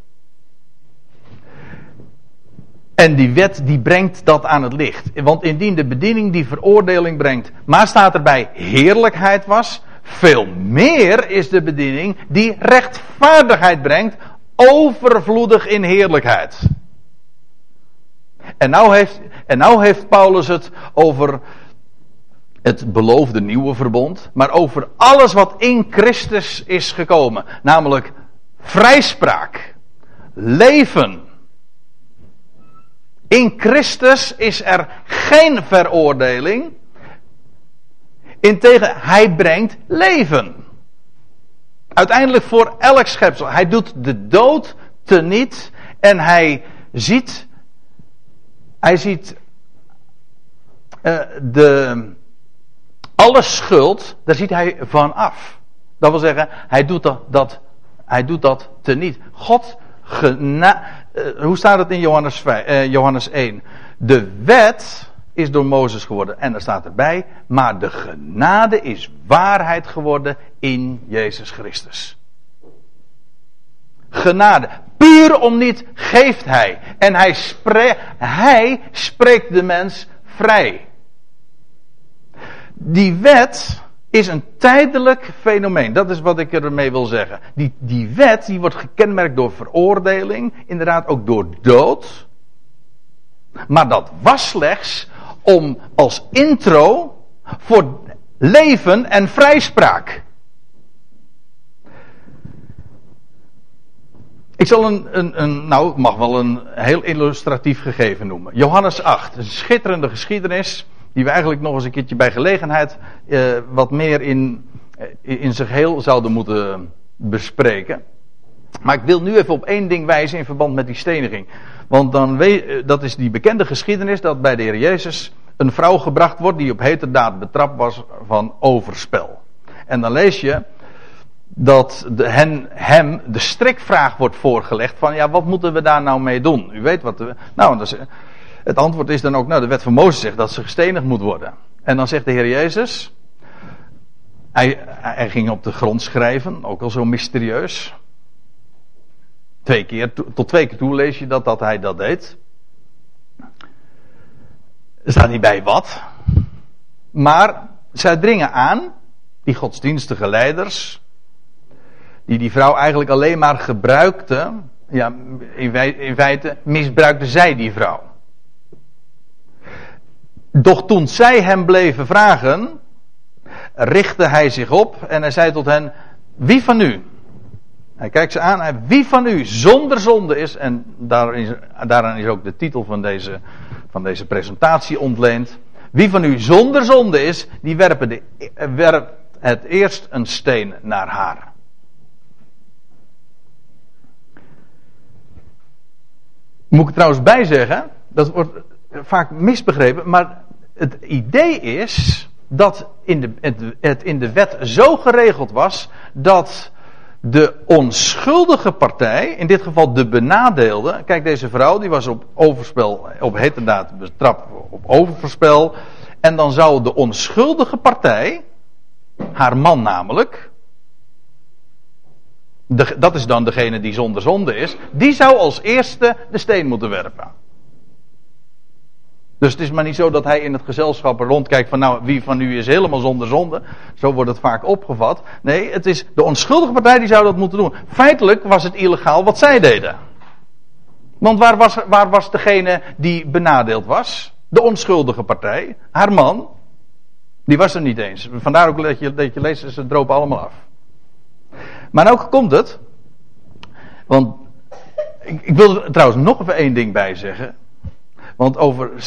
En die wet die brengt dat aan het licht. Want indien de bediening die veroordeling brengt, maar staat erbij heerlijkheid was, veel meer is de bediening die rechtvaardigheid brengt, overvloedig in heerlijkheid. En nou heeft, en nou heeft Paulus het over het beloofde nieuwe verbond, maar over alles wat in Christus is gekomen, namelijk vrijspraak, leven. In Christus is er geen veroordeling. Integendeel, hij brengt leven. Uiteindelijk voor elk schepsel. Hij doet de dood teniet en hij ziet, hij ziet uh, de, alle schuld, daar ziet hij van af. Dat wil zeggen, hij doet dat, dat, hij doet dat teniet. God, gena, uh, hoe staat het in Johannes, 5, uh, eh, Johannes 1? De wet is door Mozes geworden. En er staat erbij, maar de genade is waarheid geworden in Jezus Christus. Genade. Puur om niet geeft hij. En hij, spre hij spreekt de mens vrij. Die wet is een tijdelijk fenomeen. Dat is wat ik ermee wil zeggen. Die, die wet die wordt gekenmerkt door veroordeling, inderdaad ook door dood. Maar dat was slechts om als intro voor leven en vrijspraak. Ik zal een, een, een, nou, mag wel een heel illustratief gegeven noemen. Johannes 8, een schitterende geschiedenis, die we eigenlijk nog eens een keertje bij gelegenheid eh, wat meer in, eh, in zich heel zouden moeten bespreken. Maar ik wil nu even op één ding wijzen in verband met die steniging. Want dan weet, eh, dat is die bekende geschiedenis dat bij de Heer Jezus een vrouw gebracht wordt die op heterdaad betrapt was van overspel. En dan lees je dat de, hen, hem de strikvraag wordt voorgelegd van ja, wat moeten we daar nou mee doen? U weet wat we. Nou, het antwoord is dan ook, nou, de wet van Mozes zegt dat ze gestenigd moet worden. En dan zegt de Heer Jezus, hij, hij ging op de grond schrijven, ook al zo mysterieus. Twee keer, tot twee keer toe lees je dat, dat hij dat deed. Er staat niet bij wat. Maar zij dringen aan, die godsdienstige leiders, die die vrouw eigenlijk alleen maar gebruikte, ja, in feite misbruikte zij die vrouw. Doch toen zij hem bleven vragen, richtte hij zich op en hij zei tot hen: Wie van u? Hij kijkt ze aan, wie van u zonder zonde is, en daaraan is ook de titel van deze, van deze presentatie ontleend. Wie van u zonder zonde is, die werpen de, werpt het eerst een steen naar haar. Moet ik trouwens bij zeggen, dat wordt vaak misbegrepen, maar het idee is dat in de, het, het in de wet zo geregeld was dat de onschuldige partij, in dit geval de benadeelde. Kijk, deze vrouw die was op overspel, op heterdaad betrapt op overspel. En dan zou de onschuldige partij, haar man namelijk, dat is dan degene die zonder zonde is, die zou als eerste de steen moeten werpen. Dus het is maar niet zo dat hij in het gezelschap rondkijkt van nou wie van u is helemaal zonder zonde. Zo wordt het vaak opgevat. Nee, het is de onschuldige partij die zou dat moeten doen. Feitelijk was het illegaal wat zij deden. Want waar was, waar was degene die benadeeld was? De onschuldige partij, haar man. Die was er niet eens. Vandaar ook dat je, dat je leest, ze dropen allemaal af. Maar nou komt het. Want ik, ik wil er trouwens nog even één ding bij zeggen. Want over uh,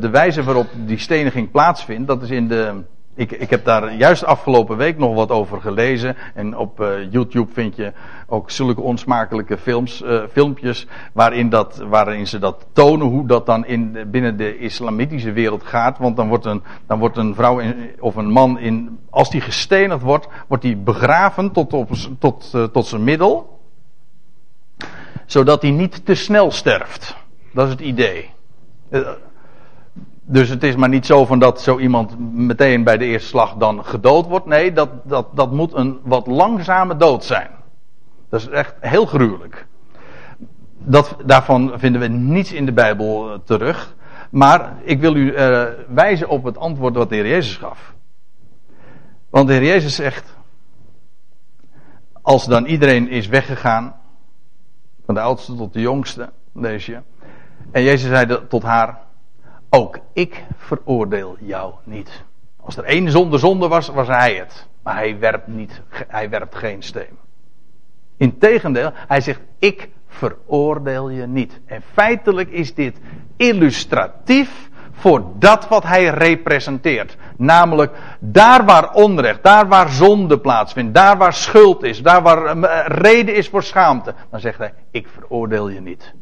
de wijze waarop die steniging plaatsvindt, dat is in de. Ik, ik heb daar juist afgelopen week nog wat over gelezen. En op uh, YouTube vind je ook zulke onsmakelijke films, uh, filmpjes. Waarin, dat, waarin ze dat tonen hoe dat dan in, binnen de islamitische wereld gaat. Want dan wordt een, dan wordt een vrouw of een man, in, als die gestenigd wordt, wordt die begraven tot, op, tot, tot zijn middel. zodat hij niet te snel sterft. Dat is het idee. Eh, dus het is maar niet zo van dat zo iemand meteen bij de eerste slag dan gedood wordt. Nee, dat, dat, dat moet een wat langzame dood zijn. Dat is echt heel gruwelijk. Dat, daarvan vinden we niets in de Bijbel eh, terug. Maar ik wil u uh, wijzen op het antwoord wat de Heer Jezus gaf. Want de Heer Jezus zegt. Als dan iedereen is weggegaan. Van de oudste tot de jongste, je. En Jezus zei tot haar. Ook ik veroordeel jou niet. Als er één zonde zonde was, was hij het. Maar hij werpt, niet, hij werpt geen steen. Integendeel, hij zegt: Ik veroordeel je niet. En feitelijk is dit illustratief voor dat wat hij representeert. Namelijk daar waar onrecht, daar waar zonde plaatsvindt, daar waar schuld is, daar waar eh, reden is voor schaamte. Dan zegt hij: Ik veroordeel je niet.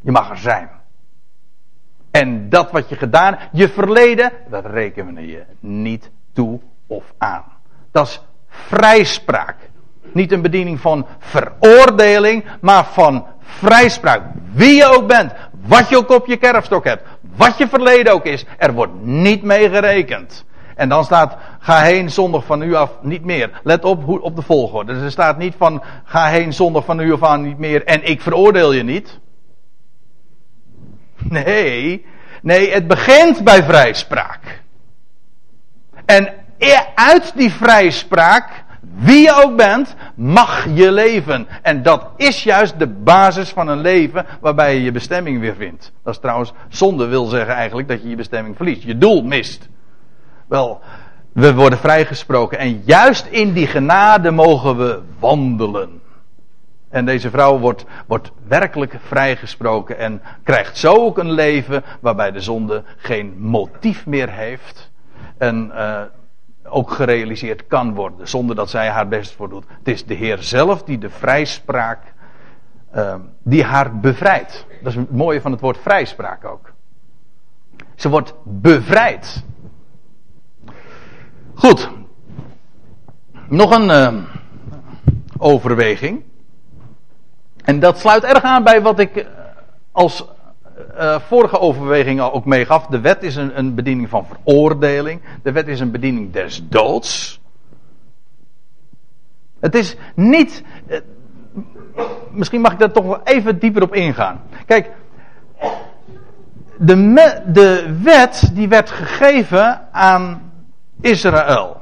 Je mag er zijn. En dat wat je gedaan, je verleden, dat rekenen we je niet toe of aan. Dat is vrijspraak. Niet een bediening van veroordeling, maar van vrijspraak. Wie je ook bent, wat je ook op je kerfstok hebt, wat je verleden ook is, er wordt niet mee gerekend. En dan staat, ga heen zondag van u af niet meer. Let op hoe, op de volgorde. Dus er staat niet van, ga heen zondag van u af aan niet meer en ik veroordeel je niet. Nee, nee, het begint bij vrijspraak. En uit die vrijspraak, wie je ook bent, mag je leven. En dat is juist de basis van een leven waarbij je je bestemming weer vindt. Dat is trouwens, zonde wil zeggen eigenlijk dat je je bestemming verliest, je doel mist. Wel, we worden vrijgesproken en juist in die genade mogen we wandelen. En deze vrouw wordt, wordt werkelijk vrijgesproken en krijgt zo ook een leven waarbij de zonde geen motief meer heeft. En uh, ook gerealiseerd kan worden zonder dat zij haar best voor doet. Het is de Heer zelf die de vrijspraak, uh, die haar bevrijdt. Dat is het mooie van het woord vrijspraak ook. Ze wordt bevrijd. Goed. Nog een uh, overweging. En dat sluit erg aan bij wat ik eh, als uh, vorige overwegingen ook meegaf. De wet is een, een bediening van veroordeling. De wet is een bediening des doods. Het is niet. Misschien mag ik daar toch wel even dieper op ingaan. Kijk, de, de wet die werd gegeven aan Israël.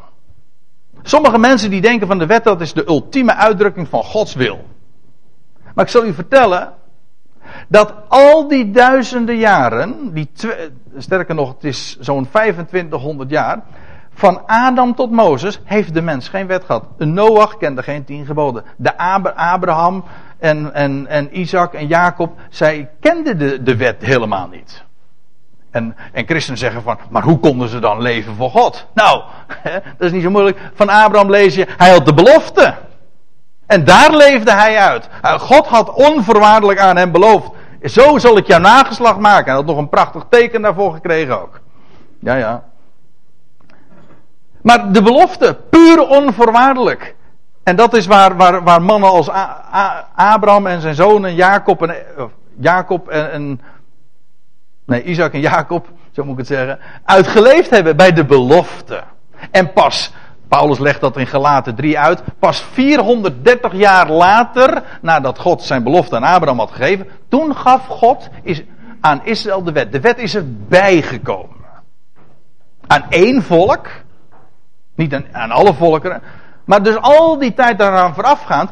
Sommige mensen die denken van de wet dat is de ultieme uitdrukking van Gods wil. Maar ik zal u vertellen dat al die duizenden jaren, die sterker nog, het is zo'n 2500 jaar, van Adam tot Mozes heeft de mens geen wet gehad. Noach kende geen tien geboden. De Abraham en, en, en Isaac en Jacob, zij kenden de, de wet helemaal niet. En, en christenen zeggen van, maar hoe konden ze dan leven voor God? Nou, dat is niet zo moeilijk. Van Abraham lees je, hij had de belofte. En daar leefde hij uit. Eh, God had onvoorwaardelijk aan hem beloofd. Zo zal ik jouw nageslacht maken. Hij had nog een prachtig teken daarvoor gekregen ook. Ja, ja. Maar de belofte, puur onvoorwaardelijk. En dat is waar, waar, waar mannen als Abraham en zijn zonen, Jacob en, Jacob en, en. Nee, Isaac en Jacob, zo moet ik het zeggen. Uitgeleefd hebben bij de belofte. En pas Paulus legt dat in Galaten 3 uit. Pas 430 jaar later, nadat God zijn belofte aan Abraham had gegeven, toen gaf God aan Israël de wet. De wet is erbij gekomen. Aan één volk, niet aan, alle volkeren, maar dus al die tijd daaraan voorafgaand,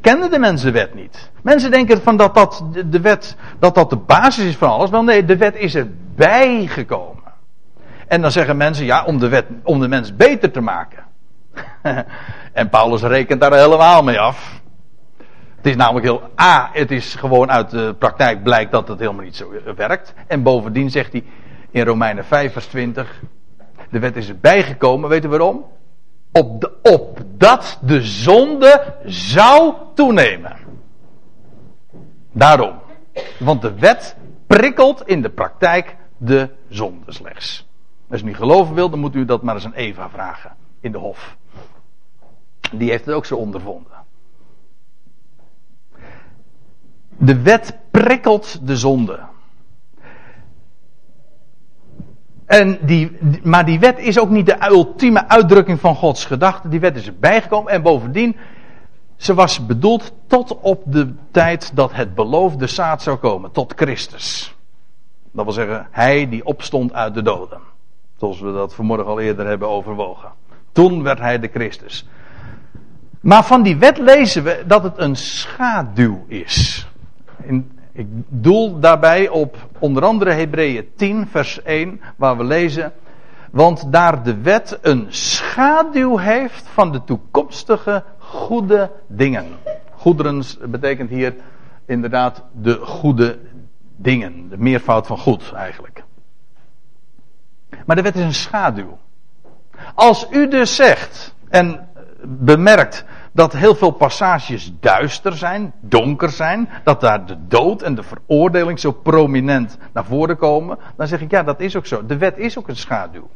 kenden de mensen de wet niet. Mensen denken van dat dat de wet, dat dat de basis is van alles. Wel nee, de wet is erbij gekomen. En dan zeggen mensen, ja, om de, wet, om de mens beter te maken. en Paulus rekent daar helemaal mee af. Het is namelijk heel. A, het is gewoon uit de praktijk blijkt dat het helemaal niet zo werkt. En bovendien zegt hij in Romeinen 5, vers 20. De wet is erbij gekomen, weet u waarom? Op de, opdat de zonde zou toenemen. Daarom. Want de wet prikkelt in de praktijk de zonde slechts. Als u niet geloven wilt, dan moet u dat maar eens aan Eva vragen. In de hof. Die heeft het ook zo ondervonden. De wet prikkelt de zonde. En die, maar die wet is ook niet de ultieme uitdrukking van Gods gedachte. Die wet is erbij gekomen en bovendien, ze was bedoeld tot op de tijd dat het beloofde zaad zou komen, tot Christus. Dat wil zeggen, hij die opstond uit de doden. Zoals we dat vanmorgen al eerder hebben overwogen. Toen werd hij de Christus. Maar van die wet lezen we dat het een schaduw is. Ik doel daarbij op onder andere Hebreeën 10, vers 1, waar we lezen. Want daar de wet een schaduw heeft van de toekomstige goede dingen. Goederen betekent hier inderdaad de goede dingen. De meervoud van goed eigenlijk. Maar de wet is een schaduw. Als u dus zegt en bemerkt dat heel veel passages duister zijn, donker zijn, dat daar de dood en de veroordeling zo prominent naar voren komen, dan zeg ik ja, dat is ook zo. De wet is ook een schaduw.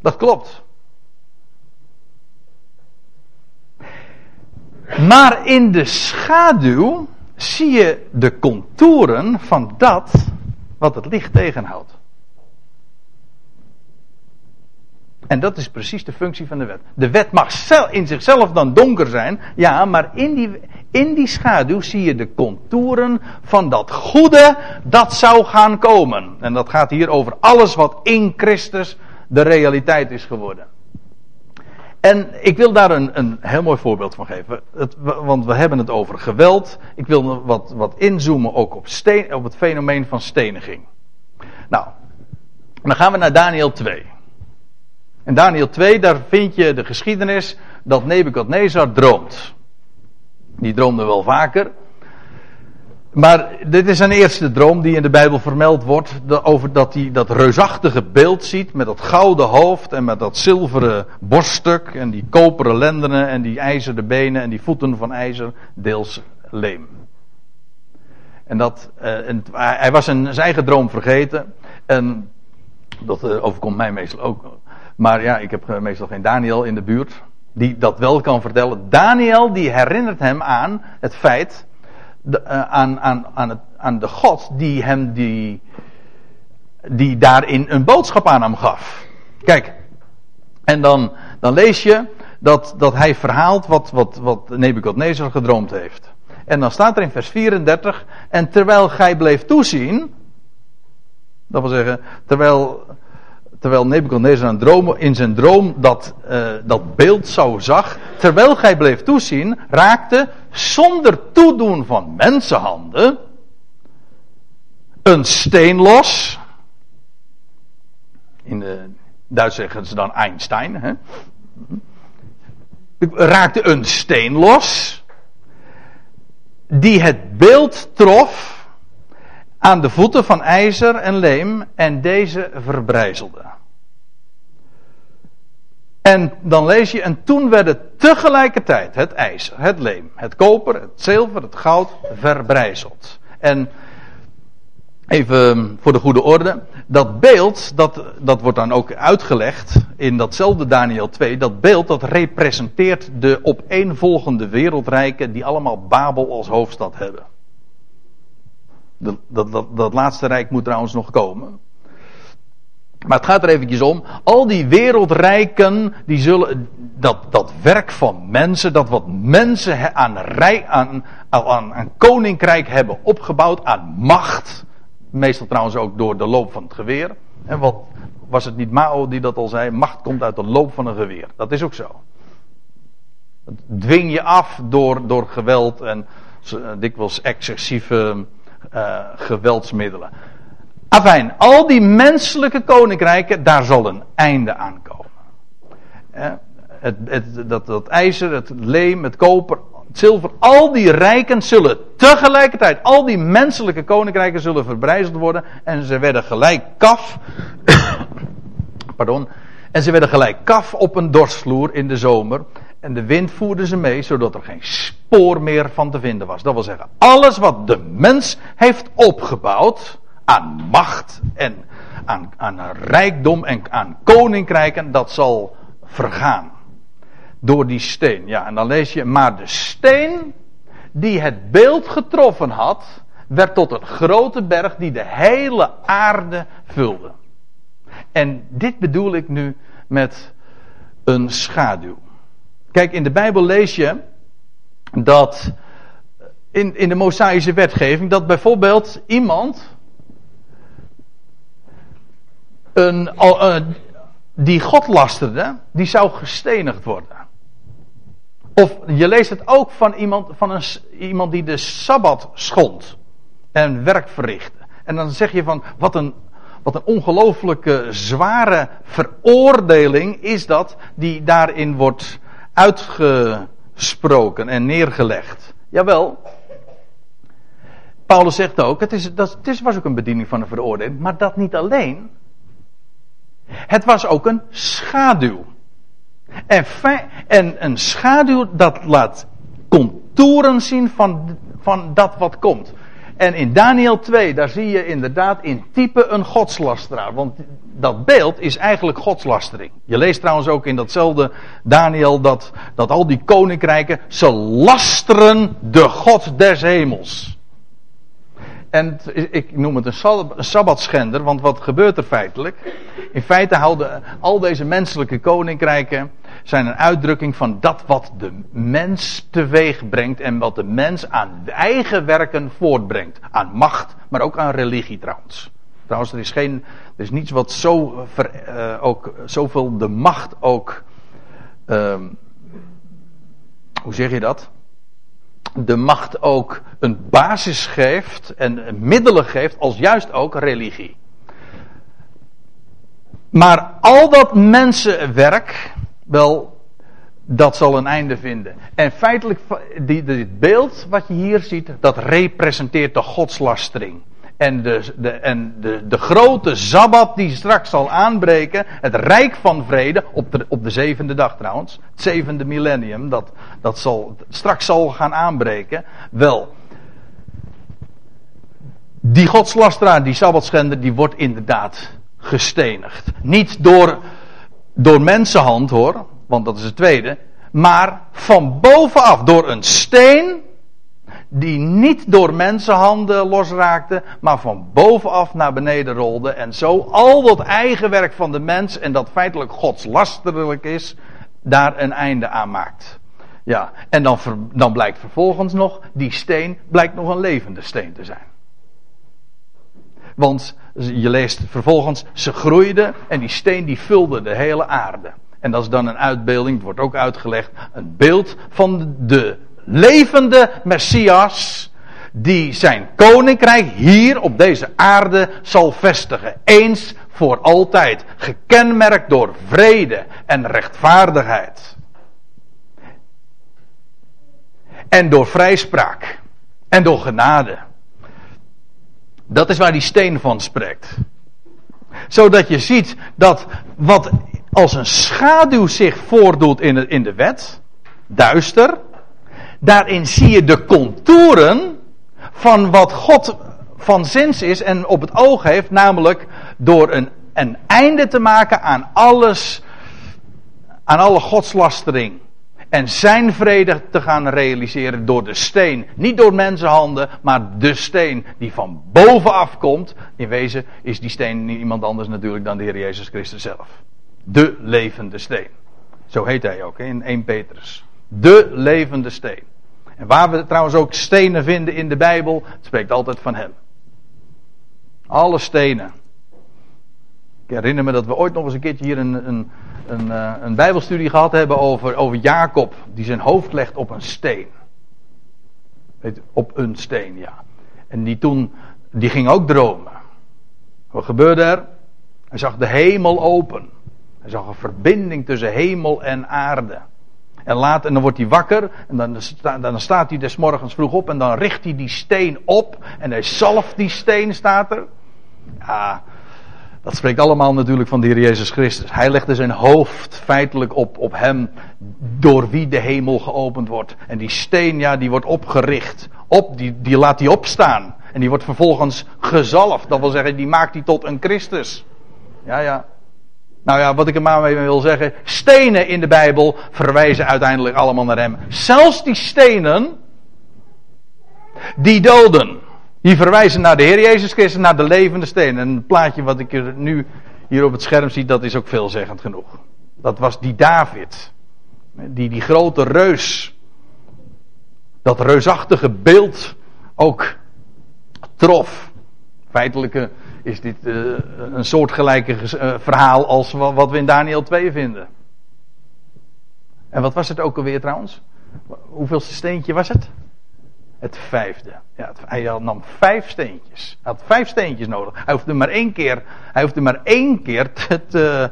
Dat klopt. Maar in de schaduw zie je de contouren van dat wat het licht tegenhoudt. En dat is precies de functie van de wet. De wet mag in zichzelf dan donker zijn, ja, maar in die, in die schaduw zie je de contouren van dat goede dat zou gaan komen. En dat gaat hier over alles wat in Christus de realiteit is geworden. En ik wil daar een, een heel mooi voorbeeld van geven. Want we hebben het over geweld. Ik wil wat, wat inzoomen ook op, steen, op het fenomeen van steniging. Nou, dan gaan we naar Daniel 2. In Daniel 2, daar vind je de geschiedenis dat Nebukadnezar droomt. Die droomde wel vaker. Maar dit is zijn eerste droom die in de Bijbel vermeld wordt. Over dat hij dat reusachtige beeld ziet. Met dat gouden hoofd en met dat zilveren borststuk. En die koperen lendenen en die ijzeren benen en die voeten van ijzer. Deels leem. En dat, uh, en hij was zijn, zijn eigen droom vergeten. En dat uh, overkomt mij meestal ook. Maar ja, ik heb meestal geen Daniel in de buurt. Die dat wel kan vertellen. Daniel die herinnert hem aan het feit. De, uh, aan, aan, aan, het, aan de God die hem die. Die daarin een boodschap aan hem gaf. Kijk. En dan, dan lees je dat, dat hij verhaalt wat, wat, wat Nebukadnezar gedroomd heeft. En dan staat er in vers 34. En terwijl gij bleef toezien. Dat wil zeggen, terwijl terwijl Nebuchadnezzar een in zijn droom dat, uh, dat beeld zou zag, terwijl gij bleef toezien, raakte zonder toedoen van mensenhanden een steen los. In de Duits zeggen ze dan Einstein. Hè? Raakte een steen los. Die het beeld trof aan de voeten van ijzer en leem en deze verbrijzelde. En dan lees je, en toen werden tegelijkertijd het ijzer, het leem, het koper, het zilver, het goud verbrijzeld. En even voor de goede orde, dat beeld, dat, dat wordt dan ook uitgelegd in datzelfde Daniel 2, dat beeld dat representeert de opeenvolgende wereldrijken die allemaal Babel als hoofdstad hebben. Dat, dat laatste rijk moet trouwens nog komen. Maar het gaat er eventjes om. Al die wereldrijken, die zullen, dat, dat werk van mensen, dat wat mensen aan, rijk, aan, aan, koninkrijk hebben opgebouwd, aan macht. Meestal trouwens ook door de loop van het geweer. En wat was het niet Mao die dat al zei? Macht komt uit de loop van een geweer. Dat is ook zo. Dwing je af door, door geweld en dikwijls excessieve uh, geweldsmiddelen. Afijn, al die menselijke koninkrijken, daar zal een einde aan komen. Het, het, dat, dat ijzer, het leem, het koper, het zilver, al die rijken zullen tegelijkertijd, al die menselijke koninkrijken zullen verbrijzeld worden. En ze werden gelijk kaf, pardon, en ze werden gelijk kaf op een dorstvloer in de zomer. En de wind voerde ze mee, zodat er geen spoor meer van te vinden was. Dat wil zeggen, alles wat de mens heeft opgebouwd, aan macht en aan, aan rijkdom en aan koninkrijken, dat zal vergaan. Door die steen. Ja, en dan lees je, maar de steen die het beeld getroffen had, werd tot een grote berg die de hele aarde vulde. En dit bedoel ik nu met een schaduw. Kijk, in de Bijbel lees je dat in, in de Mosaïsche wetgeving dat bijvoorbeeld iemand een, uh, die God lasterde, die zou gestenigd worden. Of je leest het ook van iemand, van een, iemand die de Sabbat schond en werk verrichtte. En dan zeg je van, wat een, wat een ongelooflijke zware veroordeling is dat die daarin wordt uitgesproken en neergelegd. Jawel. Paulus zegt ook, het, is, dat, het was ook een bediening van een veroordeling, maar dat niet alleen. Het was ook een schaduw. En, en een schaduw dat laat contouren zien van, van dat wat komt. En in Daniel 2, daar zie je inderdaad in type een godslasteraar. Want dat beeld is eigenlijk godslastering. Je leest trouwens ook in datzelfde Daniel dat, dat al die koninkrijken, ze lasteren de God des hemels. En ik noem het een sabbatschender, want wat gebeurt er feitelijk? In feite houden al deze menselijke koninkrijken zijn een uitdrukking van dat wat de mens teweeg brengt en wat de mens aan eigen werken voortbrengt. Aan macht, maar ook aan religie trouwens. Trouwens, er is, geen, er is niets wat zo, uh, ook, zoveel de macht ook. Uh, hoe zeg je dat? De macht ook een basis geeft en middelen geeft, als juist ook religie. Maar al dat mensenwerk, wel, dat zal een einde vinden. En feitelijk, dit beeld wat je hier ziet, dat representeert de godslastering. En, de, de, en de, de grote zabbat die straks zal aanbreken, het rijk van vrede, op de, op de zevende dag trouwens, het zevende millennium, dat, dat zal, straks zal gaan aanbreken. Wel, die godslasteraar, die sabbatschender, die wordt inderdaad gestenigd. Niet door, door mensenhand hoor, want dat is het tweede. Maar van bovenaf door een steen die niet door mensenhanden losraakte, maar van bovenaf naar beneden rolde. En zo al dat eigen werk van de mens, en dat feitelijk godslasterlijk is, daar een einde aan maakt. Ja, en dan, dan blijkt vervolgens nog, die steen blijkt nog een levende steen te zijn. Want je leest vervolgens, ze groeiden en die steen die vulde de hele aarde. En dat is dan een uitbeelding, het wordt ook uitgelegd, een beeld van de levende Messias die zijn koninkrijk hier op deze aarde zal vestigen. Eens voor altijd. Gekenmerkt door vrede en rechtvaardigheid. En door vrijspraak. En door genade. Dat is waar die steen van spreekt. Zodat je ziet dat wat als een schaduw zich voordoet in de, in de wet, duister, daarin zie je de contouren van wat God van zins is en op het oog heeft, namelijk door een, een einde te maken aan alles, aan alle godslastering. En zijn vrede te gaan realiseren door de steen. Niet door mensenhanden, maar de steen die van bovenaf komt. In wezen is die steen niet iemand anders natuurlijk dan de Heer Jezus Christus zelf. De levende steen. Zo heet hij ook in 1 Petrus. De levende steen. En waar we trouwens ook stenen vinden in de Bijbel, het spreekt altijd van hem. Alle stenen. Ik herinner me dat we ooit nog eens een keertje hier een, een, een, eh, een Bijbelstudie gehad hebben over, over Jacob, die zijn hoofd legt op een steen. Weet, op een steen, ja. En die toen, die ging ook dromen. Wat gebeurde er? Hij zag de hemel open. Hij zag een verbinding tussen hemel en aarde. En, laat, en dan wordt hij wakker. En dan, dan staat hij des morgens vroeg op. En dan richt hij die steen op. En hij zalft die steen, staat er. Ja, dat spreekt allemaal natuurlijk van de Heer Jezus Christus. Hij legde zijn hoofd feitelijk op, op hem. Door wie de hemel geopend wordt. En die steen, ja, die wordt opgericht. Op, die, die laat hij opstaan. En die wordt vervolgens gezalfd. Dat wil zeggen, die maakt hij tot een Christus. Ja, ja. Nou ja, wat ik er maar mee wil zeggen. Stenen in de Bijbel verwijzen uiteindelijk allemaal naar hem. Zelfs die stenen. die doden. Die verwijzen naar de Heer Jezus Christus, naar de levende steen. En het plaatje wat ik nu hier op het scherm zie, dat is ook veelzeggend genoeg. Dat was die David. Die, die grote reus. Dat reusachtige beeld ook trof. Feitelijk is dit uh, een soortgelijke uh, verhaal als wat we in Daniel 2 vinden. En wat was het ook alweer trouwens? Hoeveelste steentje was het? Het vijfde. Ja, hij nam vijf steentjes. Hij had vijf steentjes nodig. Hij hoefde maar één keer, hij hoefde maar één keer te, te,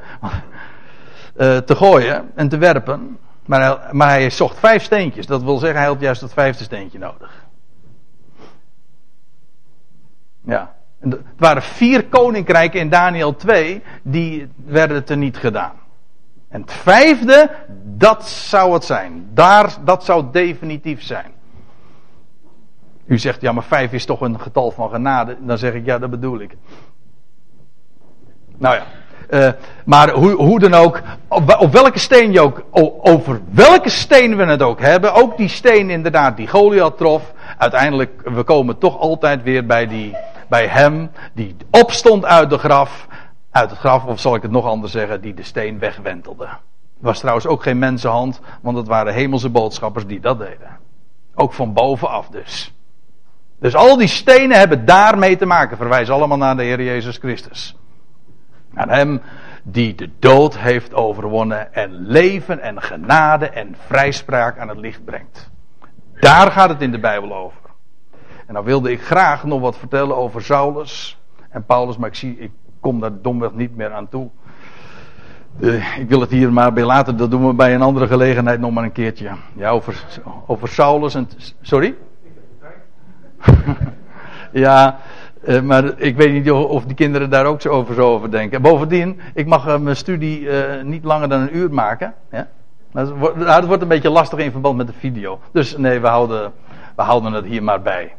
uh, te gooien en te werpen. Maar hij, maar hij zocht vijf steentjes. Dat wil zeggen, hij had juist het vijfde steentje nodig. Ja. Het waren vier koninkrijken in Daniel 2, die werden er niet gedaan. En het vijfde, dat zou het zijn. Daar, dat zou definitief zijn. U zegt, ja, maar vijf is toch een getal van genade. Dan zeg ik, ja, dat bedoel ik. Nou ja. Uh, maar hoe, hoe, dan ook, op, op, welke steen je ook, over welke steen we het ook hebben, ook die steen inderdaad die Goliath trof, uiteindelijk, we komen toch altijd weer bij, die, bij hem die opstond uit de graf, uit het graf, of zal ik het nog anders zeggen, die de steen wegwentelde. Was trouwens ook geen mensenhand, want het waren hemelse boodschappers die dat deden. Ook van bovenaf dus. Dus al die stenen hebben daarmee te maken. Verwijzen allemaal naar de Heer Jezus Christus. Naar Hem die de dood heeft overwonnen en leven en genade en vrijspraak aan het licht brengt. Daar gaat het in de Bijbel over. Dan wilde ik graag nog wat vertellen over Saulus en Paulus, maar ik zie, ik kom daar domweg niet meer aan toe. Uh, ik wil het hier maar bij laten, dat doen we bij een andere gelegenheid nog maar een keertje. Ja, over, over Saulus en. Sorry? ja, uh, maar ik weet niet of die kinderen daar ook zo over, zo over denken. Bovendien, ik mag uh, mijn studie niet langer dan een uur maken. Ja? Dat, wordt, dat wordt een beetje lastig in verband met de video. Dus nee, we houden, we houden het hier maar bij.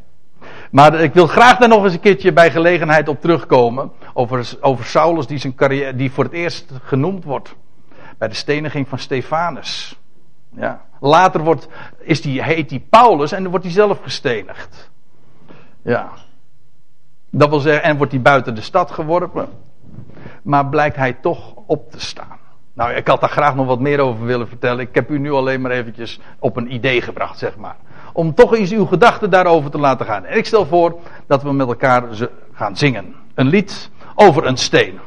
Maar ik wil graag daar nog eens een keertje bij gelegenheid op terugkomen. Over, over Saulus die, zijn carrière, die voor het eerst genoemd wordt. Bij de steniging van Stefanus. Ja. Later wordt, is die, heet hij Paulus en dan wordt hij zelf gestenigd. Ja. Dat wil zeggen, en wordt hij buiten de stad geworpen. Maar blijkt hij toch op te staan. Nou, ik had daar graag nog wat meer over willen vertellen. Ik heb u nu alleen maar eventjes op een idee gebracht, zeg maar. Om toch eens uw gedachten daarover te laten gaan. En ik stel voor dat we met elkaar gaan zingen. Een lied over een steen.